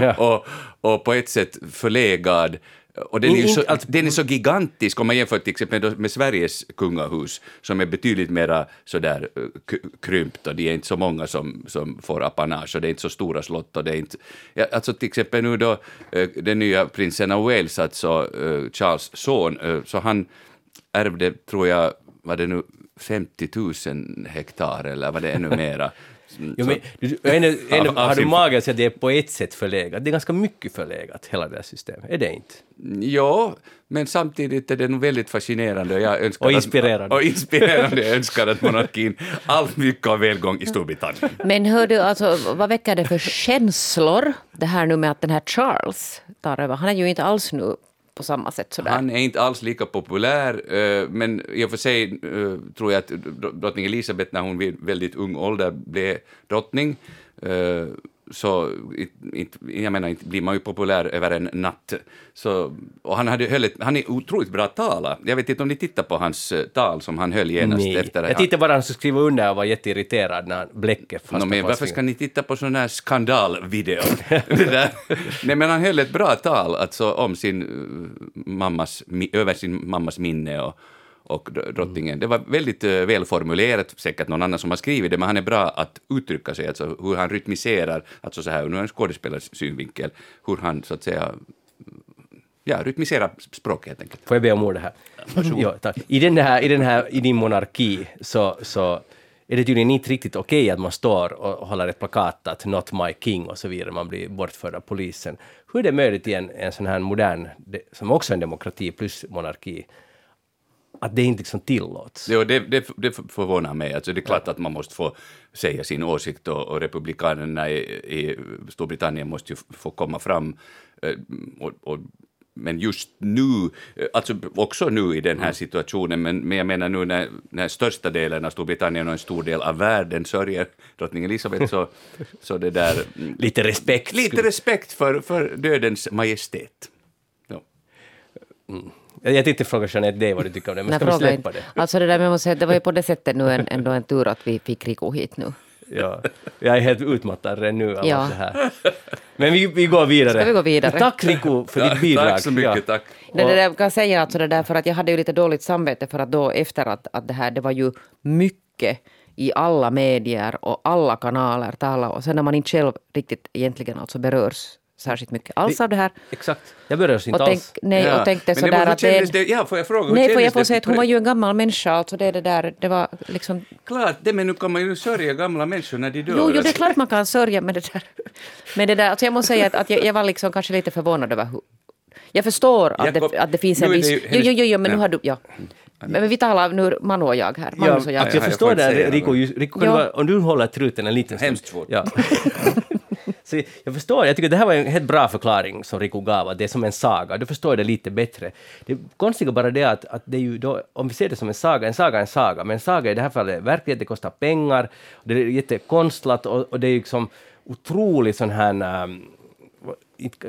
Speaker 1: Ja. (laughs)
Speaker 3: och, och på ett sätt förlegad. Och den är, så,
Speaker 1: alltså-
Speaker 3: den är så gigantisk om man jämför till exempel med Sveriges kungahus som är betydligt sådär eh, krympt och de är inte så många som, som får apanage och det är inte så stora slott och det är inte... Ja, alltså till exempel nu då eh, den nya prinsen av Wales, alltså eh, Charles son, så han ärvde, tror jag, var det nu 50 000 hektar eller var det ännu mera? (laughs)
Speaker 1: Jo, men, du, ännu, ännu,
Speaker 3: Av-
Speaker 1: har du mage att säga att det är på ett sätt förlegat? Det är ganska mycket förlegat, hela det här systemet. Är det inte?
Speaker 3: Ja, men samtidigt är det nog väldigt fascinerande. och Jag önskar
Speaker 1: Och inspirerande.
Speaker 3: Att, och inspirerande. Jag önskar att monarkin allt mycket av välgång i Storbritannien.
Speaker 2: Men hör du, alltså, vad väcker det för känslor, det här nu med att den här Charles tar över? Han är ju inte alls nu på samma sätt sådär.
Speaker 3: Han är inte alls lika populär, eh, men i och för sig eh, tror jag att drottning Elisabeth när hon vid väldigt ung ålder blev drottning, eh, så inte, jag menar, inte blir man ju populär över en natt. Så, och han, hade, höll ett, han är otroligt bra talare. Jag vet inte om ni tittar på hans eh, tal som han höll genast
Speaker 1: Nej.
Speaker 3: efter
Speaker 1: Jag tittade bara han skulle skriva under och var jätteirriterad när bläcket
Speaker 3: No,
Speaker 1: fastnade
Speaker 3: men
Speaker 1: på
Speaker 3: varför ska ni titta på sån här skandalvideo? Det där. Nej, men han höll ett bra tal alltså, om sin, eh, mammas, över sin mammas minne och, och dr- drottningen. Det var väldigt uh, välformulerat, säkert någon annan som har skrivit det, men han är bra att uttrycka sig, alltså hur han rytmiserar, alltså så här, nu är en skådespelares synvinkel, hur han så att säga ja, rytmiserar språket helt enkelt.
Speaker 1: Får jag be om ordet här? Ja, tack. I, den här, i, den här, I din monarki så, så är det tydligen inte riktigt okej att man står och håller ett plakat att “Not my king” och så vidare, man blir bortförd av polisen. Hur är det möjligt i en, en sån här modern, de- som också är en demokrati plus monarki, att det inte liksom tillåts?
Speaker 3: Jo, det, det, det förvånar mig. Alltså, det är klart att man måste få säga sin åsikt och, och republikanerna i, i Storbritannien måste ju få komma fram. eh, Och, och, men just nu, eh, alltså också nu i den här situationen, men, men jag menar nu när, när största delen av Storbritannien och en stor del av världen sörjer drottning Elizabeth så, (laughs) så det där... mm,
Speaker 1: Lite respekt.
Speaker 3: Lite respekt för, för dödens majestät. Ja.
Speaker 1: Jag jag tänkte fråga Jeanette dig vad du tycker om det, men
Speaker 2: Nej,
Speaker 1: ska vi släppa
Speaker 2: inte.
Speaker 1: det?
Speaker 2: Alltså det där med säga, det var ju på det sättet nu en, ändå en tur att vi fick Rico hit nu.
Speaker 1: ja. Jag är helt utmattad redan nu av
Speaker 2: Ja.
Speaker 1: allt det här. Men vi, vi går vidare.
Speaker 2: Ska vi gå vidare?
Speaker 1: Tack Riku för ditt bidrag.
Speaker 3: Tack så mycket,
Speaker 1: Ja.
Speaker 3: tack.
Speaker 2: Det, det där, kan jag säga alltså det där för att jag hade ju lite dåligt samvete för att då efter att, att det här, det var ju mycket i alla medier och alla kanaler tala och sen när man inte själv riktigt egentligen alltså berörs särskilt mycket alls av det här.
Speaker 1: Exakt. Jag berörs inte
Speaker 2: Och, tänk,
Speaker 1: alls.
Speaker 2: nej,
Speaker 3: Ja.
Speaker 2: och tänkte
Speaker 3: Men det
Speaker 2: att det,
Speaker 3: det? Ja, får jag fråga? hur
Speaker 2: Nej, för
Speaker 3: kändes
Speaker 2: jag får
Speaker 3: det
Speaker 2: säga att hon var ju en gammal människa. Alltså det, är det, där, det var liksom...
Speaker 3: Klart det, men nu kan man ju sörja gamla människor när de dör.
Speaker 2: Jo, jo, det är klart man kan sörja med det där. Men det där, alltså jag måste säga att, att jag, jag var liksom kanske lite förvånad över hur... Jag förstår att,
Speaker 3: Jag kom-
Speaker 2: det, att det finns en viss... Jo, jo, jo, jo, men nu har du... Ja. Men, vi talar nu Manu och jag här. Magnus och
Speaker 1: Ja,
Speaker 2: jag.
Speaker 1: att jag
Speaker 3: Ja, jag
Speaker 1: förstår
Speaker 3: får
Speaker 1: det, Riku kan
Speaker 2: Ja.
Speaker 1: du vara, om du håller truten en liten stund.
Speaker 3: Hemskt svårt.
Speaker 1: Ja. (laughs) Så jag förstår, jag tycker det här var en helt bra förklaring som Riku gav, att det är som en saga. Du förstår det lite bättre. Det konstiga bara det att, att det är ju då, om vi ser det som en saga, en saga är en saga, men en saga i det här fallet, verkligen, det kostar pengar, det är jättekonstlat och, och det är liksom otroligt sån här, um,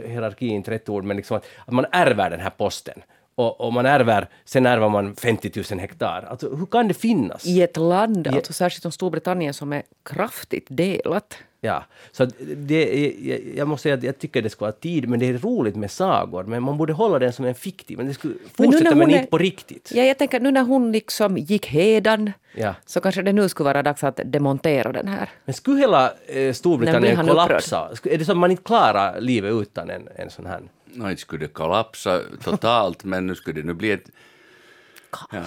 Speaker 1: hierarki är inte rätt ord, men liksom att, att man ärver den här posten. Och, och man ärver, sen ärver man 50 000 hektar. Alltså hur kan det finnas?
Speaker 2: I ett land, alltså särskilt som Storbritannien, som är kraftigt delat.
Speaker 1: Ja, så det är, jag, jag måste säga att jag tycker det ska ha tid, men det är roligt med sagor, men man borde hålla den som en fiktiv, men det skulle
Speaker 2: Men
Speaker 1: fortsätta men
Speaker 2: är-
Speaker 1: inte på riktigt.
Speaker 2: Ja, jag tänker nu när hon liksom gick hedan
Speaker 1: Ja.
Speaker 2: så kanske det nu skulle vara dags att demontera den här.
Speaker 1: Men skulle hela eh,
Speaker 2: Nej,
Speaker 1: Storbritannien
Speaker 2: han
Speaker 1: kollapsa? Sku- Är det så att man inte klarar livet utan en, en sån här?
Speaker 3: Nå, inte skulle det kollapsa totalt, men nu skulle det nu bli ett... Ja.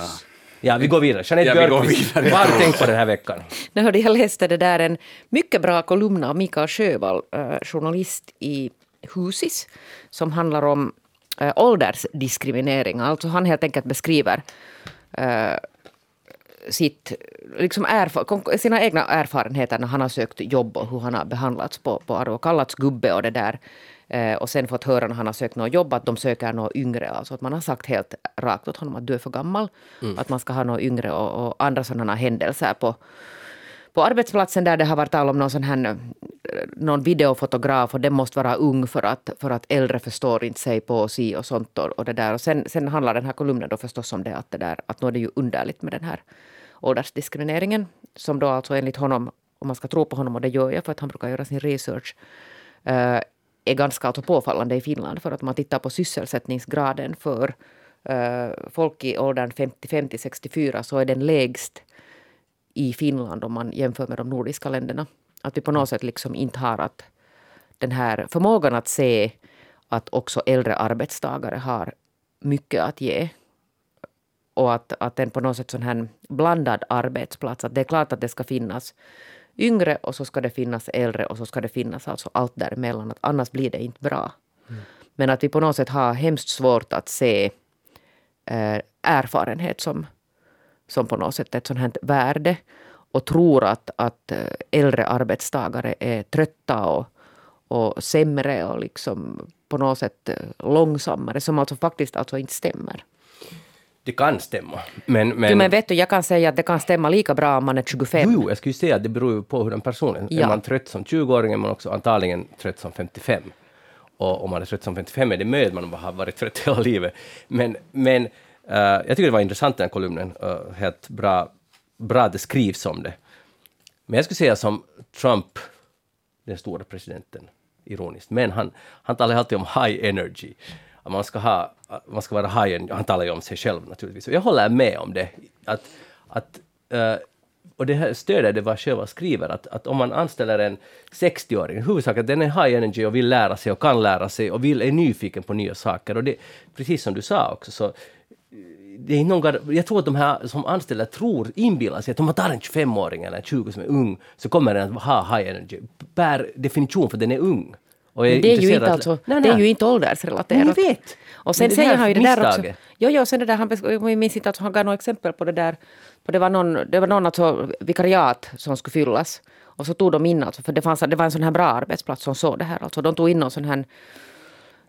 Speaker 1: Ja, vi går vidare. Jeanette
Speaker 3: Ja, vi
Speaker 1: Björkqvist,
Speaker 3: vidare.
Speaker 1: vad har du tänkt på den här veckan?
Speaker 2: Nu hörde jag läste det där en mycket bra kolumn av Mikael Sjövall, eh, journalist i Husis, som handlar om eh, åldersdiskriminering. Alltså han helt enkelt beskriver eh, sitt, liksom erfa- kon- sina egna erfarenheter när han har sökt jobb och hur han har behandlats på, på och kallats gubbe och det där. Eh, och sen fått höra när han har sökt något jobb att de söker något yngre. Alltså att man har sagt helt rakt åt honom att du är för gammal. Att man ska ha något yngre och, och andra sådana händelser på, på arbetsplatsen där det har varit tal om någon sån här eh, någon videofotograf och den måste vara ung för att, för att äldre förstår inte sig på si och sånt och, och det där. Och sen, sen handlar den här kolumnen då förstås om det att det där att nu är det ju underligt med den här åldersdiskrimineringen som då alltså enligt honom, om man ska tro på honom och det gör jag för att han brukar göra sin research, eh, är ganska alltså påfallande i Finland för att man tittar på sysselsättningsgraden för uh, folk i åldern 55 till 64 så är den lägst i Finland om man jämför med de nordiska länderna. Att vi på något sätt liksom inte har att den här förmågan att se att också äldre arbetstagare har mycket att ge. Och att, att en på något sätt sån här blandad arbetsplats, att det är klart att det ska finnas yngre och så ska det finnas äldre och så ska det finnas alltså allt däremellan. Att annars blir det inte bra. Men att vi på något sätt har hemskt svårt att se eh, erfarenhet som, som på något sätt ett sånt här värde och tror att, att eh, äldre arbetstagare är trötta och, och sämre och liksom på något sätt eh, långsammare, som alltså faktiskt alltså inte stämmer.
Speaker 1: Det kan stämma. Men, men,
Speaker 2: jo, men vet du, jag kan säga att det kan stämma lika bra om man är 25.
Speaker 1: Jo, jag skulle säga att det beror på hur den personen är.
Speaker 2: Ja.
Speaker 1: Är man trött som 20-åring är man också antagligen trött som 55. Och om man är trött som 55 är det möjligt att man har varit trött hela livet. Men, men eh, jag tycker det var intressant den här kolumnen. Uh, helt bra, bra det skrivs om det. Men jag skulle säga som Trump, den stora presidenten, ironiskt, men han, han talar alltid om high energy. Att man ska, ha, man ska vara high energy. Han talar ju om sig själv naturligtvis. Och jag håller med om det. Att, att, uh, och det här stöder det vad Sjövall skriver, att, att om man anställer en 60-åring, huvudsaken att den är high energy och vill lära sig och kan lära sig och vill, är nyfiken på nya saker. Och det, precis som du sa också, så eh, det är någon, jag tror att de här som anställer tror, inbillar sig att om man tar en 25-åring eller en 20 som är ung, så kommer den att ha high energy. Per definition, för den är ung. Och
Speaker 2: Men det är ju inte, alltså,
Speaker 1: Nej,
Speaker 2: det är
Speaker 1: nej.
Speaker 2: ju inte åldersrelaterat.
Speaker 1: Nej, jag vet.
Speaker 2: Och sen säger han ju det där också. Jo, jo, sen det där, han, jag minns inte att han gav något exempel på det där. På det var någon, det var någon alltså, vikariat som skulle fyllas. Och så tog de in, alltså, för det, fanns, det var en sån här bra arbetsplats som såg det här. Alltså, de tog in någon sån här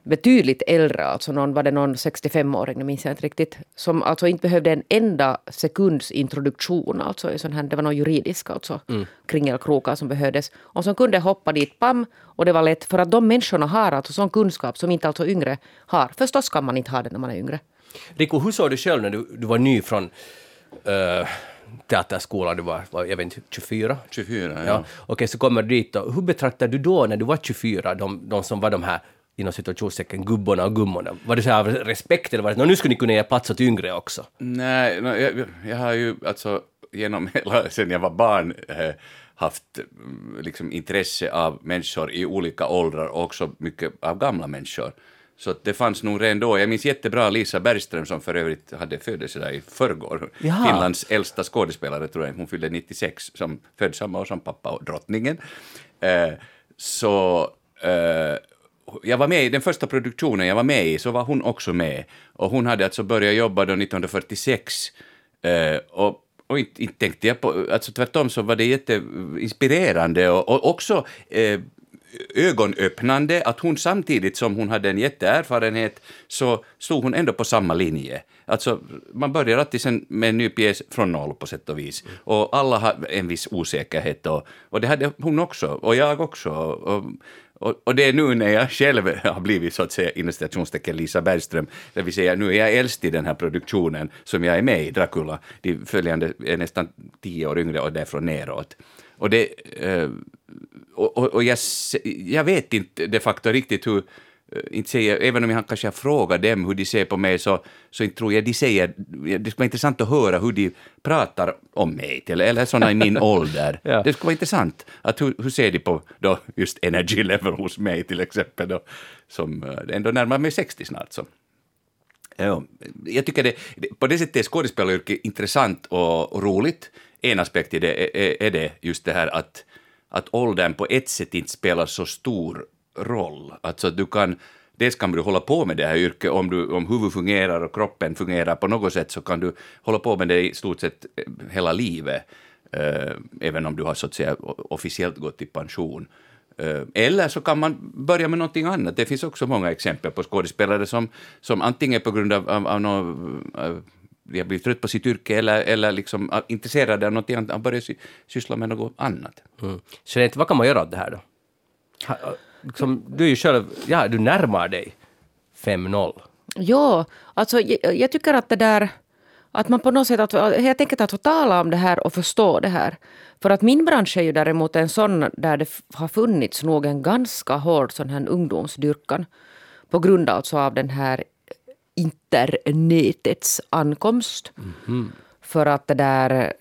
Speaker 2: betydligt äldre, alltså någon, var det någon 65-åring, det minns jag inte riktigt, som alltså inte behövde en enda sekunds introduktion, alltså i sån här, det var någon juridisk alltså, kringelkrokar som behövdes, och som kunde hoppa dit, pam, och det var lätt, för att de människorna har alltså sån kunskap som inte alltså yngre har. Förstås kan man inte ha det när man är yngre.
Speaker 1: Riku, hur såg du själv när du, du var ny från, uh, teaterskolan, du var, var jag vet inte, 24?
Speaker 3: 24, ja.
Speaker 1: Ja. Okej, så kommer du dit och hur betraktar du då när du var 24, de, de som var de här inom situationstecken gubborna och gummorna? Var det så här av respekt eller var det "Nå, nu skulle ni kunna ge plats åt yngre också?
Speaker 3: Nej, no, jag, jag har ju alltså genom (laughs) hela, sen jag var barn, eh, haft mm, liksom, intresse av människor i olika åldrar och också mycket av gamla människor. Så det fanns nog redan då. Jag minns jättebra Lisa Bergström som för övrigt hade födelsedag i förrgår.
Speaker 1: Jaha.
Speaker 3: Finlands äldsta skådespelare tror jag. Hon fyllde 96, som född samma år som pappa och drottningen. Eh, så eh, jag var med i den första produktionen jag var med i, så var hon också med. Och hon hade alltså börjat jobba då 1946. Eh, och och inte, inte tänkte jag på, alltså tvärtom så var det jätteinspirerande och, och också eh, ögonöppnande att hon samtidigt som hon hade en jätteerfarenhet så stod hon ändå på samma linje. Alltså, man börjar alltid sen med en ny pjäs från noll på sätt och vis. Och alla har en viss osäkerhet och, och det hade hon också, och jag också. Och, och, och det är nu när jag själv har blivit så att säga inom citationstecken Lisa Bergström, det vill säga nu är jag äldst i den här produktionen som jag är med i, Dracula. De följande är nästan tio år yngre och därifrån neråt. Och det... Eh, och, och, och jag, jag vet inte de facto riktigt hur, inte säger, även om jag kanske har frågat dem hur de ser på mig så, så inte tror jag de säger, det skulle vara intressant att höra hur de pratar om mig, till, eller sådana i min (laughs) ålder.
Speaker 1: Ja.
Speaker 3: Det skulle vara intressant, att hur, hur ser de på då just energy level hos mig till exempel, då, som eh, ändå närmar mig 60 snart. Så. Ja, jag tycker det, på det sättet är skådespelaryrket intressant och, och roligt. En aspekt i det är, är, är det just det här att, att åldern på ett sätt inte spelar så stor roll. Alltså du kan, dels kan du hålla på med det här yrket om, du, om huvudet fungerar och kroppen fungerar på något sätt så kan du hålla på med det i stort sett eh, hela livet. Eh, även om du har så att säga officiellt gått i pension. Eh, Eller så kan man börja med någonting annat. Det finns också många exempel på skådespelare som, som antingen på grund av, av, av de har blivit trött på sitt yrke eller, eller liksom ah, intresserade av någonting annat, har börjat sy, syssla med något annat.
Speaker 1: Mm. Jeanette, vad kan man göra åt det här då? Liksom, du är ju själv, ja, du närmar dig 5-0.
Speaker 2: Ja, alltså jag, jag tycker att det där... Att man på något sätt... Att, jag tänker att få tala om det här och förstå det här. För att min bransch är ju däremot en sån där det har funnits nog en ganska hård sån här ungdomsdyrkan. På grund alltså av den här internetets ankomst. För att det där...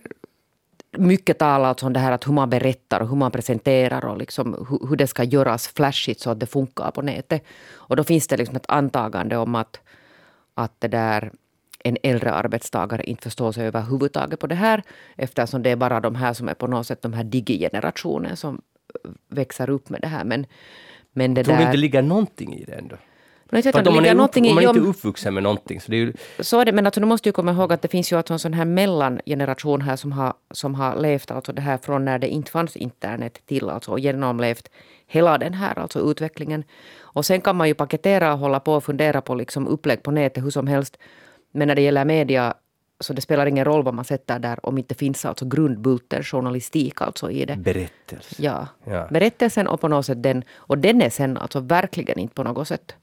Speaker 2: Mycket talar alltså om det här att hur man berättar och hur man presenterar och liksom hur, hur det ska göras flashigt så att det funkar på nätet. Och då finns det liksom ett antagande om att, att det där en äldre arbetstagare inte förstår sig överhuvudtaget på det här eftersom det är bara de här som är på något sätt de här digi-generationen som växer upp med det här. Men, men det
Speaker 1: Tror du
Speaker 2: där...
Speaker 1: inte det ligger någonting i det ändå?
Speaker 2: Men jag inte
Speaker 1: att
Speaker 2: om
Speaker 1: man, är upp, om man
Speaker 2: i...
Speaker 1: inte är uppvuxen med någonting så det är ju...
Speaker 2: så är det, men alltså, du måste ju komma ihåg att det finns ju alltså en sån här mellangeneration här som har, som har levt alltså det här från när det inte fanns internet till alltså, och genomlevt hela den här alltså, utvecklingen. Och sen kan man ju paketera och hålla på och fundera på liksom, upplägg på nätet hur som helst. Men när det gäller media så det spelar ingen roll vad man sätter där om inte finns alltså grundbulten journalistik alltså i det.
Speaker 1: Berättelse.
Speaker 2: Ja.
Speaker 1: Ja.
Speaker 2: Berättelsen och på något sätt den, och den är sen alltså verkligen inte på något sätt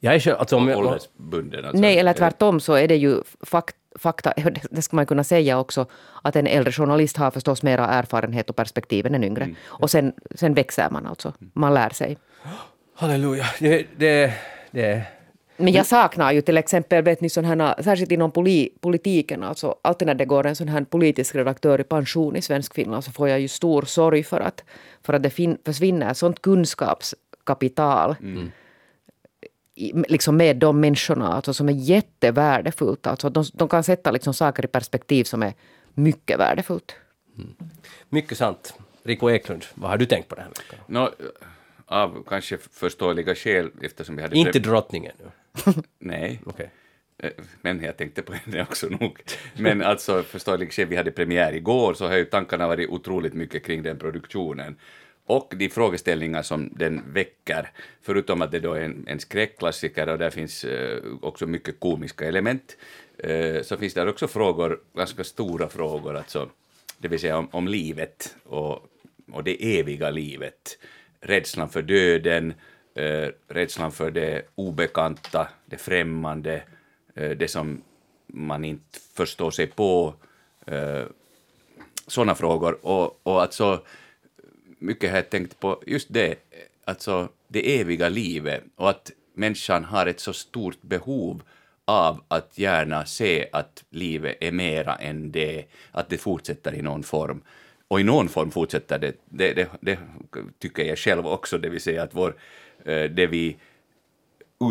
Speaker 1: Jag är själv, alltså om jag,
Speaker 3: Åldersbunden alltså.
Speaker 2: Nej, eller tvärtom så är det ju fak fakta, (laughs) det ska man kunna säga också, att en äldre journalist har förstås mera erfarenhet och perspektiv än en yngre.
Speaker 1: Mm.
Speaker 2: Och sen, sen växer man alltså, man lär sig.
Speaker 1: halleluja, det, det, det,
Speaker 2: Men jag saknar ju till exempel, vet ni, sån här, särskilt inom poli, politiken, alltså alltid när det går en sån här politisk redaktör i pension i svensk Finland så får jag ju stor sorg för att, för att det fin, försvinner sånt kunskapskapital i, liksom med de människorna alltså, som är jättevärdefullt. Alltså, de, de kan sätta liksom saker i perspektiv som är mycket värdefullt.
Speaker 1: mycket sant. Rico Eklund, vad har du tänkt på den här veckan?
Speaker 3: Nå, av kanske förståeliga skäl eftersom vi hade...
Speaker 1: Inte drottningen nu. (laughs)
Speaker 3: Nej.
Speaker 1: Okej.
Speaker 3: Eh, Men jag tänkte på henne också nog. Men alltså förståeligt skäl, vi hade premiär igår, så har ju tankarna varit otroligt mycket kring den produktionen. Och de frågeställningar som den väcker, förutom att det då är en, en skräckklassiker och där finns eh, också mycket komiska element, eh, så finns där också frågor, ganska stora frågor, alltså, det vill säga om, om livet och, och det eviga livet. Rädslan för döden, eh, rädslan för det obekanta, det främmande, eh, det som man inte förstår sig på, eh, sådana frågor. Och, och alltså, mycket har jag tänkt på just det, alltså det eviga livet och att människan har ett så stort behov av att gärna se att livet är mera än det, att det fortsätter i någon form. Och i någon form fortsätter det, det, det, det tycker jag själv också, det vill säga att vår, eh, det vi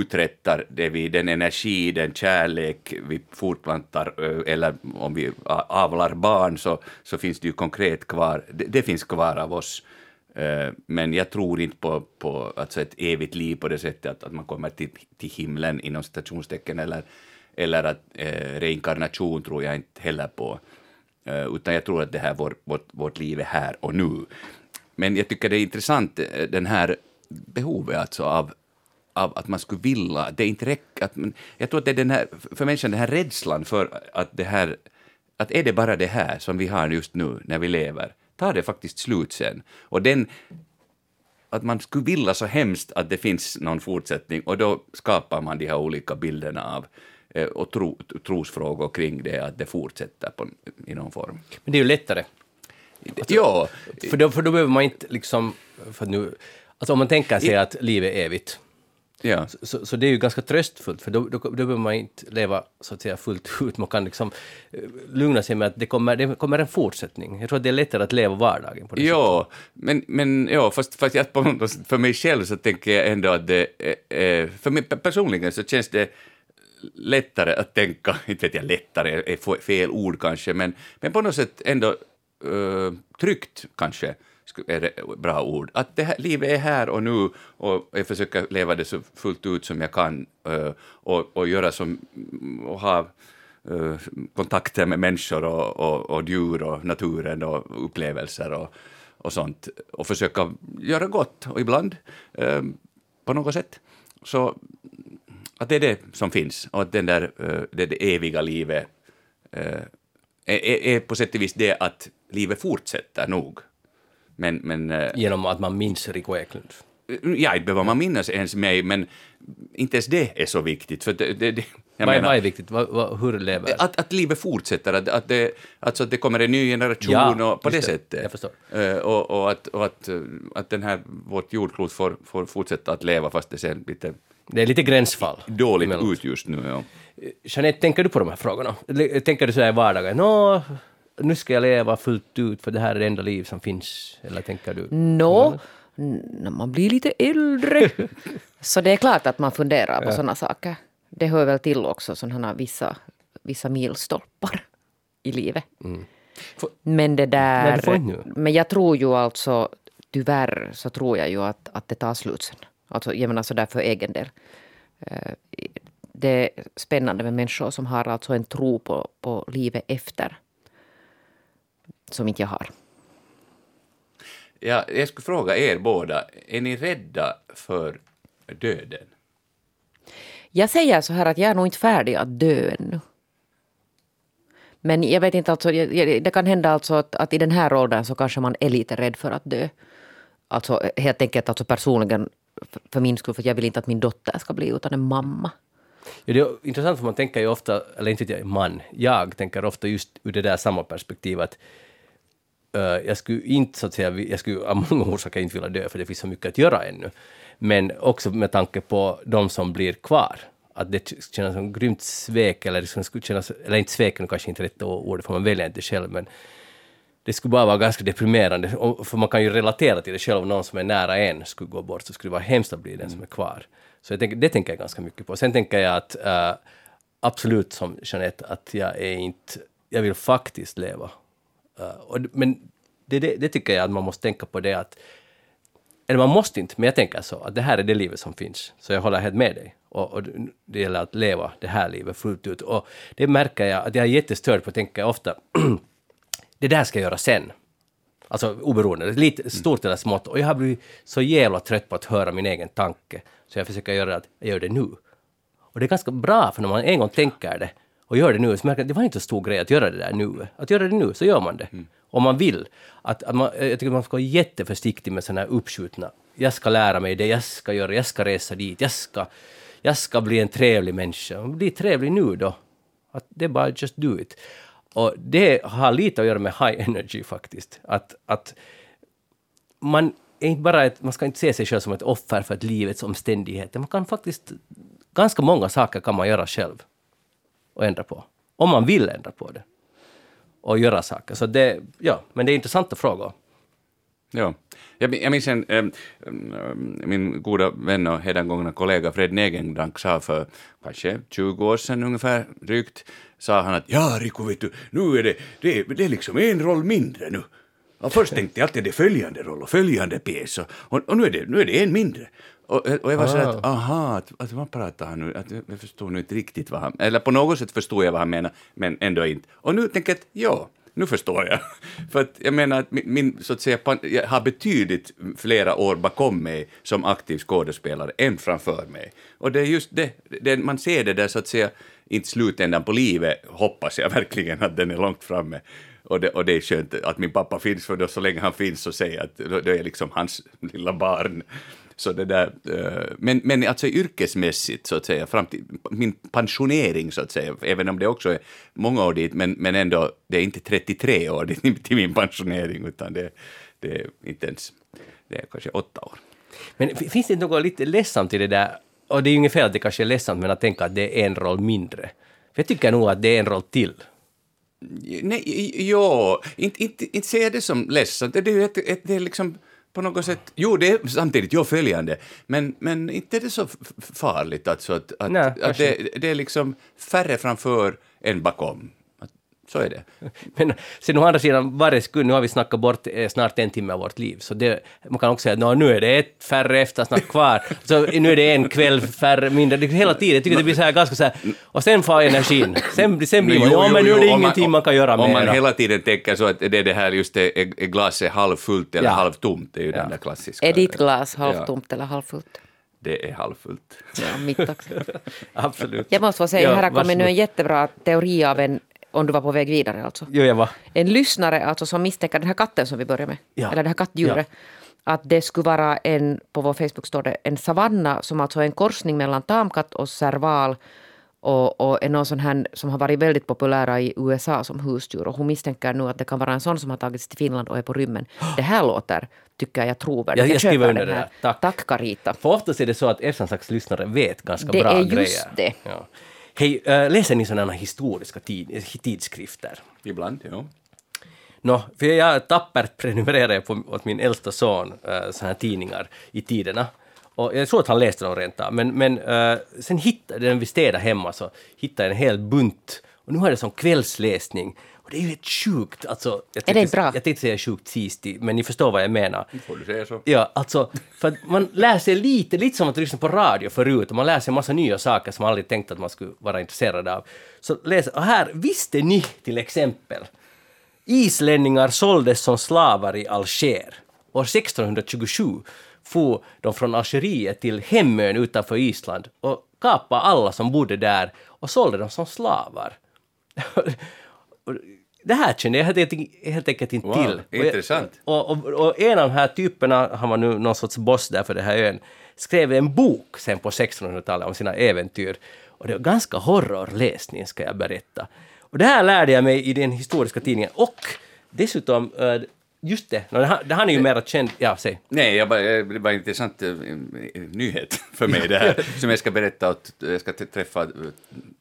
Speaker 3: uträttar, det vi, den energi, den kärlek vi fortplantar, eh, eller om vi avlar barn, så, så finns det ju konkret kvar, det, det finns kvar av oss. Eh, men jag tror inte på, på alltså ett evigt liv på det sättet att, att man kommer till, till himlen inom citationstecken eller, eller att eh, reinkarnation tror jag inte heller på. Eh, utan jag tror att det här vår, vårt, vårt liv är här och nu. Men jag tycker det är intressant, eh, den här behovet alltså av, av att man skulle vilja, det är inte räcker, att man, jag tror att det är den här, för människan den här rädslan för att det här, att är det bara det här som vi har just nu när vi lever, tar det faktiskt slut sen. Och den, att man skulle vilja så hemskt att det finns någon fortsättning och då skapar man de här olika bilderna av eh, och tro, trosfrågor kring det, att det fortsätter på, i någon form.
Speaker 1: Men det är ju lättare.
Speaker 3: Alltså, ja.
Speaker 1: För då, för då behöver man inte liksom... För nu, alltså om man tänker sig att livet är evigt,
Speaker 3: Ja.
Speaker 1: så, så det är ju ganska tröstfullt, för då, då, då behöver man inte leva så att säga fullt (laughs) ut. Man kan liksom eh, lugna sig med att det kommer, det kommer en fortsättning. Jag tror att det är lättare att leva vardagen på det
Speaker 3: Ja, men, men ja, fast, fast jag, för mig själv så tänker jag ändå att det, eh, för mig personligen så känns det lättare att tänka, (laughs) inte vet jag, lättare är fel ord kanske, men, men på något sätt ändå uh, tryggt kanske är det bra ord. Att det här, livet är här och nu och jag försöker leva det så fullt ut som jag kan eh, och, och göra som, och ha eh, kontakter med människor och, och, och djur och naturen och upplevelser och, och sånt och försöka göra gott och ibland eh, på något sätt. Så att det är det som finns och att den där, det, det eviga livet är, är på sätt och vis det att livet fortsätter nog. Men, men,
Speaker 1: Genom att man minns Rico Eklund?
Speaker 3: Ja, inte behöver man minnas ens mig, men inte ens det är så viktigt. För det, det, det
Speaker 1: vad, menar, är viktigt? Vad, vad, hur lever?
Speaker 3: Att, att livet fortsätter, att, att, det, alltså att det kommer en ny generation ja, och på det, det sättet.
Speaker 1: Jag förstår.
Speaker 3: Uh, och, och, att, och att, att den här, vårt jordklot får, får fortsätta att leva fast det ser lite...
Speaker 1: Det är lite gränsfall.
Speaker 3: Dåligt emellan. ut just nu, ja.
Speaker 1: Jeanette, tänker du på de här frågorna? Tänker du så här i vardagen? Nå, nu ska jag leva fullt ut för det här är det enda liv som finns? Eller tänker du?
Speaker 2: Nå, när man blir lite äldre. (laughs) så det är klart att man funderar på ja. sådana saker. Det hör väl till också sådana vissa, vissa milstolpar i livet. Mm. För, men det där... Men jag tror ju alltså, tyvärr så tror jag ju att, att det tar slut sen. Alltså, jag menar sådär för egen del. Eh, det är spännande med människor som har alltså en tro på, på livet efter som inte jag har.
Speaker 3: Ja, jag skulle fråga er båda, är ni rädda för döden?
Speaker 2: Jag säger så här att jag är nog inte färdig att dö ännu. Men jag vet inte, alltså, det kan hända alltså att, att i den här åldern så kanske man är lite rädd för att dö. Alltså helt enkelt alltså personligen för min skull, för jag vill inte att min dotter ska bli utan en mamma.
Speaker 1: Ja, det är intressant för man tänker ju ofta, eller inte jag, man, jag tänker ofta just ur det där samma perspektivet uh, Eh, jag skulle inte så att säga, jag skulle av många (laughs) orsaker inte vilja dö för det finns så mycket att göra ännu. Men också med tanke på de som blir kvar. Att det känns som grymt svek, eller liksom det skulle kännas, eller inte svek är kanske inte rätt ord, för man väljer inte själv, men det skulle bara vara ganska deprimerande, för man kan ju relatera till det själv, om någon som är nära en skulle gå bort, så skulle det vara hemskt att bli den som är kvar. Så jag tänker, det tänker jag ganska mycket på. Sen tänker jag att uh, absolut som Jeanette, att jag är inte, jag vill faktiskt leva och, men det, det, det, tycker jag att man måste tänka på det att, eller man måste inte, men jag tänker så, att det här är det livet som finns. Så jag håller helt med dig. Och, och det gäller att leva det här livet fullt ut. Och det märker jag att jag är jättestörd på, tänker jag ofta, (clears throat) det där ska jag göra sen. Alltså oberoende, lite stort eller smått. Och jag har blivit så jävla trött på att höra min egen tanke. Så jag försöker göra att jag gör det nu. Och det är ganska bra, för när man en gång tänker det, och gör det nu, så märker jag att det var inte så stor grej att göra det där nu. Att göra det nu, så gör man det. Mm. Om man vill. Att, att man, jag tycker man ska vara jätteförsiktig med sådana här uppskjutna, jag ska lära mig det, jag ska göra, jag ska resa dit, jag ska, jag ska bli en trevlig människa. Bli trevlig nu då. Att det är bara just do it. Och det har lite att göra med high energy faktiskt. Att, att man, är inte bara ett, man ska inte se sig själv som ett offer för ett livets omständigheter. Man kan faktiskt, ganska många saker kan man göra själv och ändra på. Om man vill ändra på det. Och göra saker. Så det, ja, men det är intressanta frågor.
Speaker 3: Ja. Jag, jag minns en, ähm, min goda vän och hedangångna kollega Fred Negendank sa för kanske 20 år sedan ungefär drygt, sa han att ja, Riku, vet du, nu är det, det, det är liksom en roll mindre nu. Och först tänkte jag alltid det är följande roll och följande pjäs och, och, och nu, är det, nu är det en mindre. Och, och jag var så att, aha, att, att vad pratar han nu? Att jag förstår nu inte riktigt vad han... Eller på något sätt förstod jag vad han menar, men ändå inte. Och nu tänker jag att ja, nu förstår jag. (laughs) För att jag menar att min, min, så att säga, jag har betydligt flera år bakom mig som aktiv skådespelare än framför mig. Och det är just det, det man ser det där så att säga, inte slutändan på livet, hoppas jag verkligen att den är långt framme. Och det, och det är skönt att min pappa finns, för då så länge han finns så säger jag att då är jag liksom hans lilla barn. Så det där, eh, men, men alltså yrkesmässigt, så att säga, fram till min pensionering, så att säga, även om det också är många år dit, men, men ändå, det är inte 33 år (laughs) till min pensionering, utan det, det är inte ens, det är kanske åtta år.
Speaker 1: Men finns det inte något lite ledsamt i det där, och det är ju inget fel att det kanske är ledsamt, men att tänka att det är en roll mindre? För jag tycker nog att det är en roll till.
Speaker 3: Nej, jo, inte, inte, inte ser jag det som ledsamt. Det är ju ett, ett, det är liksom på något sätt, jo det är samtidigt, jo följande, men, men inte är det så farligt alltså att, att, Nej, att det, det, är liksom färre framför än bakom. Så är det. (laughs)
Speaker 1: Men sen å andra sidan, varje sekund, nu har vi snackat bort eh, snart en timme av vårt liv, så det, man kan också säga att nu är det ett färre eftersnack kvar, (laughs) så nu är det en kväll färre, mindre, det, hela tiden, jag tycker det blir så här ganska så här, och sen får energin, sen, sen blir man, ja men nu är det ingenting man, man kan göra
Speaker 3: med Om man hela tiden tänker så att det är det här just det, är glaset halvfullt eller ja. halvtomt, det är ju ja. den där klassiska.
Speaker 2: Är ditt glas halvtomt ja. eller halvfullt?
Speaker 3: det är halvfullt.
Speaker 2: Ja, mitt också. (laughs)
Speaker 1: Absolut.
Speaker 2: Jag måste få säga, ja, här har kommit nu en jättebra teori av en om du var på väg vidare alltså.
Speaker 1: Jo, jag var.
Speaker 2: En lyssnare alltså som misstänker den här katten som vi började med, ja. eller det här kattdjuret, ja. att det skulle vara en, på vår Facebook står det, en savanna som alltså är en korsning mellan tamkatt och serval och, och är någon sån här som har varit väldigt populära i USA som husdjur. Och hon misstänker nu att det kan vara en sån som har tagits till Finland och är på rymmen. Det här låter, tycker jag, trovärdigt.
Speaker 1: Jag, jag skriver under det. Här.
Speaker 2: Tack. Tack Carita.
Speaker 1: För oftast är det så att slags lyssnare vet ganska
Speaker 2: det
Speaker 1: bra grejer.
Speaker 2: Det är just det. Ja.
Speaker 1: Hej, äh, läser ni sådana historiska tid, tidskrifter?
Speaker 3: Ibland, ja.
Speaker 1: No, för jag tappert prenumererar på, åt min äldsta son äh, sådana här tidningar i tiderna. Och jag tror att han läste dem rent av, men, men äh, sen hittade den vi städade hemma så hittade jag en hel bunt. Och nu har jag som kvällsläsning och det är ju helt sjukt. Alltså,
Speaker 2: jag är det bra?
Speaker 1: Jag tänkte säga sjukt sistig, men ni förstår vad jag menar.
Speaker 3: Får du säga så.
Speaker 1: Ja, alltså, för man lär sig lite, lite som att lyssna på radio förut, och man lär sig en massa nya saker som man aldrig tänkt att man skulle vara intresserad av. Så läser, och här, visste ni till exempel, islänningar såldes som slavar i Alger. År 1627 for de från Algeriet till Hemön utanför Island och kapade alla som bodde där och sålde dem som slavar. (laughs) det här kände jag helt, helt enkelt inte
Speaker 3: wow,
Speaker 1: till.
Speaker 3: Intressant.
Speaker 1: Och, och, och, en av de här typerna, han var nu någon sorts boss där för det här ön, skrev en bok sen på 1600-talet om sina äventyr. Och det var ganska horrorläsning, ska jag berätta. Och det här lärde jag mig i den historiska tidningen. Och dessutom, eh, just det, det han är ju mera känd... Ja, säg.
Speaker 3: Nej, jag bara, det var en intressant nyhet för mig det här, (laughs) som jag ska berätta åt, jag ska träffa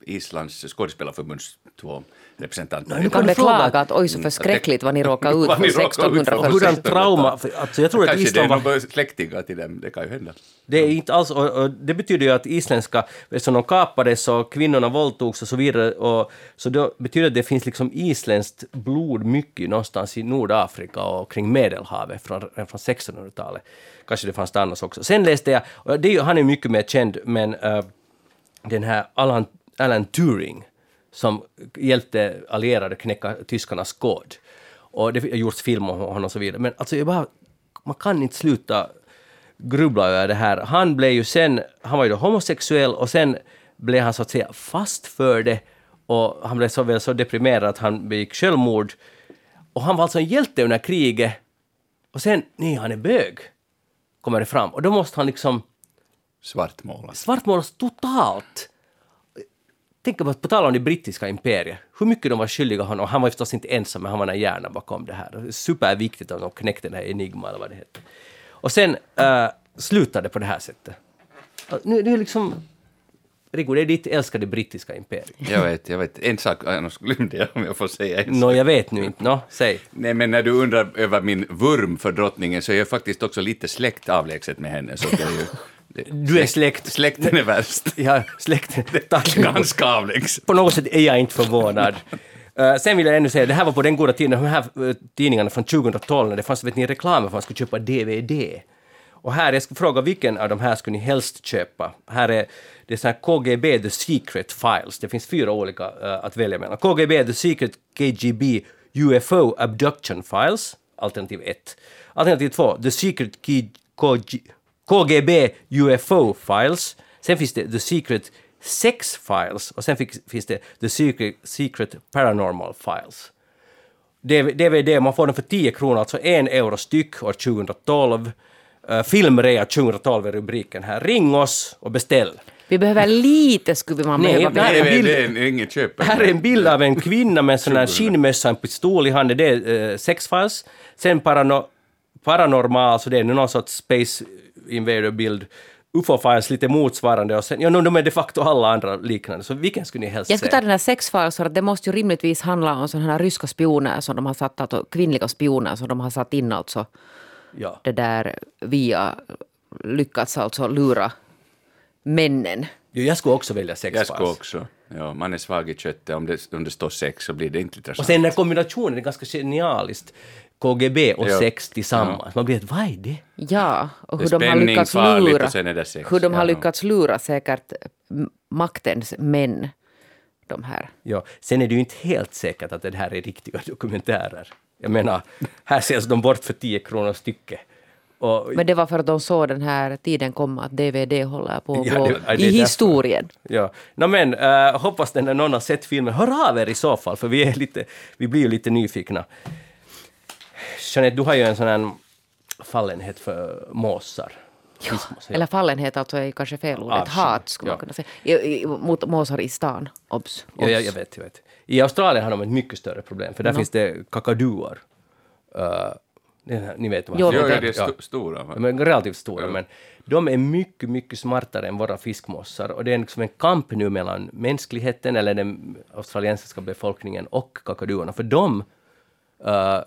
Speaker 3: Islands skådespelarförbunds två representanter.
Speaker 2: Du kan beklaga att oj så förskräckligt vad ni råkade ut för 1600
Speaker 1: Hurdan trauma, alltså jag tror
Speaker 3: Kanske
Speaker 1: att Island
Speaker 3: var... det är några släktingar till dem, det kan ju hända.
Speaker 1: Det är inte alls, och, och det betyder ju att isländska, eftersom de kapades och kvinnorna våldtogs och så vidare, och, så det betyder att det finns liksom isländskt blod mycket någonstans i Nordafrika och kring Medelhavet från, från 1600-talet. Kanske det fanns det annars också. Sen läste jag, och det, han är mycket mer känd, men uh, den här Alan, Alan Turing, som hjälpte allierade knäcka tyskarnas kod. Och det har gjorts film om honom och så vidare. Men alltså, jag bara, man kan inte sluta grubbla över det här. Han blev ju sen, han var ju då homosexuell och sen blev han så att säga fast för det och han blev så väl så deprimerad att han begick självmord. Och han var alltså en hjälte under kriget och sen, nej, han är bög, kommer det fram. Och då måste han liksom
Speaker 3: svartmålas.
Speaker 1: Svartmålas totalt tänker på, på tal om det brittiska imperiet, hur mycket de var skyldiga honom. Han var förstås inte ensam, men han var den hjärnan bakom det här. Superviktigt att de knäckte den här Enigma, eller vad det hette. Och sen uh, slutade på det här sättet. Nu, nu liksom... Rigo, det är ditt älskade brittiska imperium.
Speaker 3: Jag vet, jag vet. En sak annars glömde jag (laughs) om jag får säga en
Speaker 1: Nå, jag vet nu inte. Nå, säg.
Speaker 3: Nej, men när du undrar över min vurm för drottningen så är jag faktiskt också lite släkt avlägset med henne. Så är ju,
Speaker 1: Du är släkt.
Speaker 3: Släkten är värst. (laughs)
Speaker 1: Ja, släkten. (laughs) Tack.
Speaker 3: Ganska avlägset.
Speaker 1: På något sätt är jag inte förvånad. Uh, (laughs) sen vill jag ännu säga, det här var på den goda tiden, de här uh, tidningarna från 2012, när det fanns vet ni, reklam för att man skulle köpa DVD. Och här, jag ska fråga vilken av de här skulle ni helst köpa? Här är det är så här KGB The Secret Files. Det finns fyra olika uh, att välja mellan. KGB The Secret KGB UFO Abduction Files, alternativ 1. Alternativ 2, The Secret KG, KGB UFO Files. Sen finns det The Secret Sex Files och sen finns, det The Secret, Secret Paranormal Files. DVD, man får den för 10 kronor, alltså en euro styck år 2012. Uh, Filmrea 2012 är rubriken här. Ring oss och beställ.
Speaker 2: Vi behöver lite, skulle man
Speaker 1: Nej,
Speaker 2: behöva.
Speaker 1: nej.
Speaker 3: Nej, det är inget köp.
Speaker 1: Här är en bild av en kvinna med en sån här skinnmössa, en pistol i handen. Det är uh, Sex Files. Sen parano Paranormal, så det är nu någon sorts Space Invader-bild. UFO-files lite motsvarande och sen, ja, no, de är de facto alla andra liknande. Så vilken skulle ni helst
Speaker 2: Jag skulle
Speaker 1: se?
Speaker 2: ta den här sexfiles för att det måste ju rimligtvis handla om sådana här ryska spioner som de har satt, alltså, kvinnliga spioner som de har satt in alltså
Speaker 1: Ja.
Speaker 2: det där via lyckats alltså lura männen.
Speaker 1: Jo, jag skulle också välja Sex
Speaker 3: Jag skulle också. Ja, man är svag i köttet. Om det, om det står sex så blir det inte intressant.
Speaker 1: Och sen den här kombinationen är ganska genialiskt. KGB och
Speaker 3: Ja.
Speaker 1: sex tillsammans. Man blir ett vad är det?
Speaker 2: Ja, och
Speaker 3: Det
Speaker 2: hur de har lyckats
Speaker 3: farligt
Speaker 2: lura,
Speaker 3: och sen är det sex.
Speaker 2: hur de har
Speaker 3: Ja.
Speaker 2: lyckats lura säkert maktens män, de här.
Speaker 1: Ja. Sen är det ju inte helt säkert att det här är riktiga (laughs) dokumentärer. Jag menar, här säljs de bort för 10 kronor stycket. Och,
Speaker 2: Men det var för att de såg den här tiden komma att DVD håller på att
Speaker 1: Ja,
Speaker 2: gå
Speaker 1: det- ja, det
Speaker 2: i
Speaker 1: därför.
Speaker 2: historien.
Speaker 1: Ja. No, men, uh, hoppas den någon har sett filmen. Hör av er i så fall, för vi, är lite, vi blir ju lite nyfikna. Jeanette, du har ju en sån här fallenhet för måsar. Fiskmåsar, ja.
Speaker 2: Eller fallenhet alltså är kanske fel ord. Ett
Speaker 1: Avsky,
Speaker 2: hat skulle
Speaker 1: ja.
Speaker 2: man kunna säga. I, i, mot måsar i stan. Obs.
Speaker 1: Ja, jag, jag vet, jag vet. I Australien har de ett mycket större problem, för där finns det kakaduor. Uh, det är- ni vet vad
Speaker 2: Jo,
Speaker 3: Jo, det är sto-
Speaker 1: Ja.
Speaker 3: stora.
Speaker 1: De är relativt stora,
Speaker 3: Ja.
Speaker 1: men de är mycket, mycket smartare än våra fiskmåsar. Och det är liksom en kamp nu mellan mänskligheten, eller den australiensiska befolkningen, och kakaduorna. För de, uh,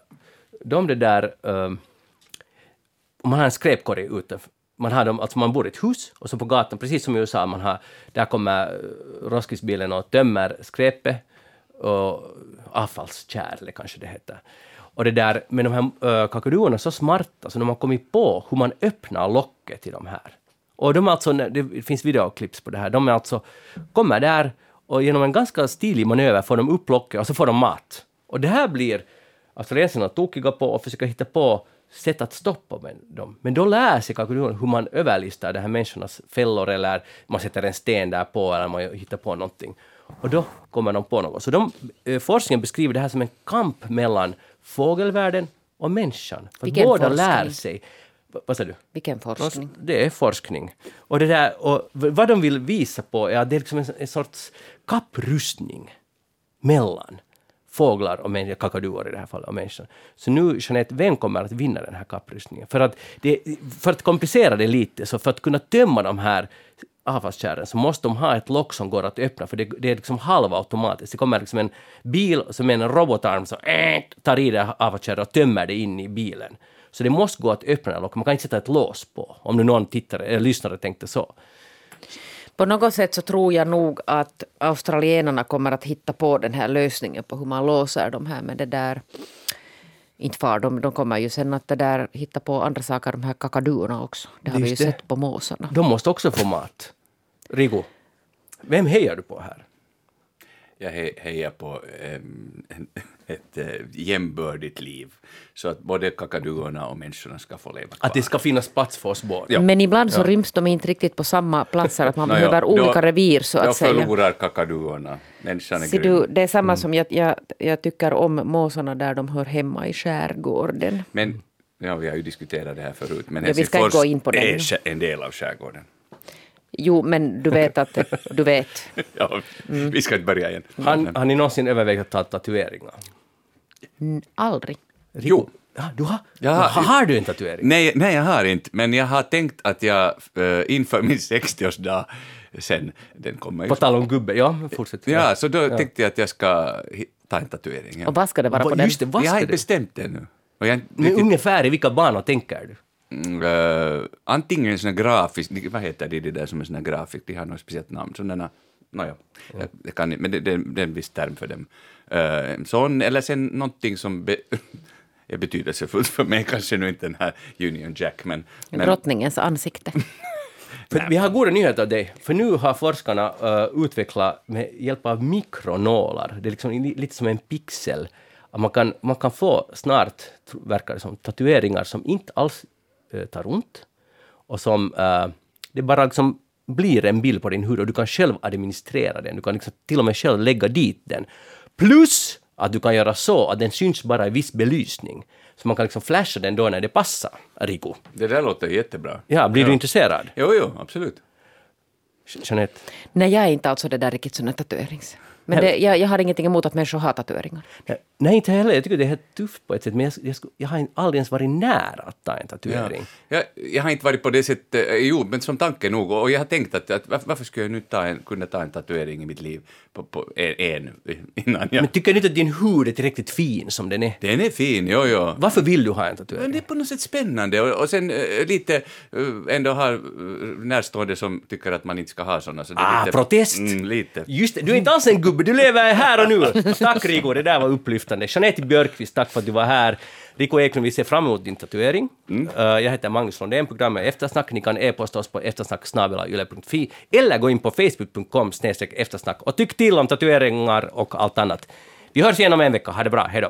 Speaker 1: de det där... Uh, om man har en skräpkorg ute, man, har dem, alltså man bor i ett hus och så på gatan, precis som i USA, man har, där kommer uh, roskisbilen och tömmer skräpet och avfallskärl kanske det heter. Och det där, men de här eh, kakaduorna är så smarta så de har kommit på hur man öppnar locket till de här. Och de är alltså, det finns videoklipp på det här, de är alltså, kommer där och genom en ganska stilig manöver får de upp locket och så får de mat. Och det här blir australiensarna tokiga på och försöker hitta på sätt att stoppa med dem. Men då lär sig kakaduorna hur man överlistar de här människornas fällor eller man sätter en sten där på eller man hittar på någonting. Och då kommer de på något. Så de, eh, forskningen beskriver det här som en kamp mellan fågelvärlden och människan. För
Speaker 2: Vilken
Speaker 1: båda
Speaker 2: forskning?
Speaker 1: lär sig. Va- Vad sa du?
Speaker 2: Vilken forskning.
Speaker 1: Det är forskning. Och, det där, och vad de vill visa på är att det är liksom en, en sorts kapprustning mellan fåglar och människor, kakaduor i det här fallet, och människan. Så nu, Jeanette, vem kommer att vinna den här kapprustningen? För att, det, för att komplicera det lite, så för att kunna tömma de här avfallskärren så måste de ha ett lock som går att öppna, för det, det är liksom halvautomatiskt. Det kommer liksom en bil som med en robotarm som äh, tar i det avfallskärret och tömmer det in i bilen. Så det måste gå att öppna locket, man kan inte sätta ett lås på, om nu någon tittare eller lyssnare tänkte så.
Speaker 2: På något sätt så tror jag nog att australienarna kommer att hitta på den här lösningen på hur man låser de här med det där. Inte far de, de kommer ju sen att det där hitta på andra saker, de här kakaduorna också. Det har vi ju
Speaker 1: Just det.
Speaker 2: sett på måsarna.
Speaker 1: De måste också få mat. Rigo, vem hejar du på här?
Speaker 3: Jag he- hejar på em, ett eh, jämbördigt liv. Så att både kakaduorna och människorna ska få leva kvar.
Speaker 1: Att det ska finnas plats för oss båda.
Speaker 3: Ja.
Speaker 2: Men ibland så ryms de inte riktigt på samma platser, att man
Speaker 3: ja,
Speaker 2: behöver
Speaker 3: då-
Speaker 2: olika revir så
Speaker 3: Då
Speaker 2: att säga.
Speaker 3: förlorar kakaduorna. Människan är
Speaker 2: Ser
Speaker 3: grym.
Speaker 2: du, det är samma som jag, jag, jag tycker om måsarna där de hör hemma i skärgården.
Speaker 3: Men, ja, vi har ju diskuterat det här förut, men
Speaker 2: Ja, vi ska inte
Speaker 3: Helsingfors
Speaker 2: gå in på det
Speaker 3: är en del av skärgården.
Speaker 2: Jo, men du vet att du vet. (laughs)
Speaker 3: Ja, Vi ska inte börja igen.
Speaker 1: Han, har ni någonsin övervägt att ta tatueringar?
Speaker 2: Mm, Aldrig.
Speaker 3: Jo.
Speaker 1: Ja, du har,
Speaker 3: Ja,
Speaker 1: har, har du en tatuering?
Speaker 3: Nej, nej, jag har inte, men jag har tänkt att jag äh, inför min (laughs) 60-årsdag sen, den kommer.
Speaker 1: På tal om gubbe, ja, fortsätt.
Speaker 3: Ja, så då tänkte jag att jag ska ta en tatuering. Ja.
Speaker 2: Och vad ska det vara på den?
Speaker 1: Just det, vad
Speaker 3: jag har inte bestämt det. Och jag,
Speaker 1: Men
Speaker 3: riktigt-
Speaker 1: ungefär i vilka banor tänker du?
Speaker 3: Mm, äh, antingen sån här grafisk, vad heter det, det där som är sån här grafik, de har något speciellt namn, sådana, nåja, jag, jag kan inte, men det, det, det är en viss term för dem. Äh, sån, eller sen någonting som be, (laughs) är betydelsefullt för mig, kanske nu inte den här Union Jack, men... men
Speaker 2: Drottningens ansikte. (laughs)
Speaker 1: För vi har goda nyheter av dig, för nu har forskarna uh, utvecklat med hjälp av mikronålar, det är liksom li- lite som en pixel, att man kan, man kan få snart, verkar det som, tatueringar som inte alls uh, tar ont, och som uh, det bara liksom blir en bild på din hud och du kan själv administrera den, du kan liksom till och med själv lägga dit den. Plus att du kan göra så att den syns bara i viss belysning, så man kan liksom flasha den då när det passar, Riku.
Speaker 3: det där låter jättebra.
Speaker 1: Ja, blir du intresserad?
Speaker 3: Jo, jo, absolut.
Speaker 1: Jeanette?
Speaker 2: Nej, jag är inte alltså det där riktigt sån tatuerings. Men det, jag, jag har ingenting emot att människor har tatueringar.
Speaker 1: Nej, Nej, inte heller. Jag tycker det är helt tufft på ett sätt, men jag, jag, jag har aldrig ens varit nära att ta en
Speaker 3: Ja.
Speaker 1: tatuering.
Speaker 3: Jag, jag har inte varit på det sättet, eh, jo, men som tanke nog, och jag har tänkt att, att varför, skulle jag nu ta en, kunna ta en tatuering i mitt liv på, på en, en (laughs) innan jag...
Speaker 1: Men tycker du inte att din hud är tillräckligt fin som den är?
Speaker 3: Den är fin, jo, jo.
Speaker 1: Varför vill du ha en
Speaker 3: Men
Speaker 1: tatuering?
Speaker 3: det är på något sätt spännande och, och sen eh, lite eh, ändå har eh, närstående som tycker att man inte ska ha såna. Så
Speaker 1: Ah,
Speaker 3: lite,
Speaker 1: protest!
Speaker 3: Mm, lite.
Speaker 1: Just det, du är inte alls en gubbe, du lever här och nu. (laughs) Tack Rico, det där var upplyftande. Jeanette Björkqvist, tack för att du var här. Rico Eklund, vi ser fram emot din tatuering. Eh, jag heter Magnus Lundén, programmet Eftersnack. Ni kan e-posta oss på eftersnack.yle.fi eller gå in på facebook.com eftersnack och tyck till om tatueringar och allt annat. Vi hörs igen om en vecka. Ha det bra, hej då!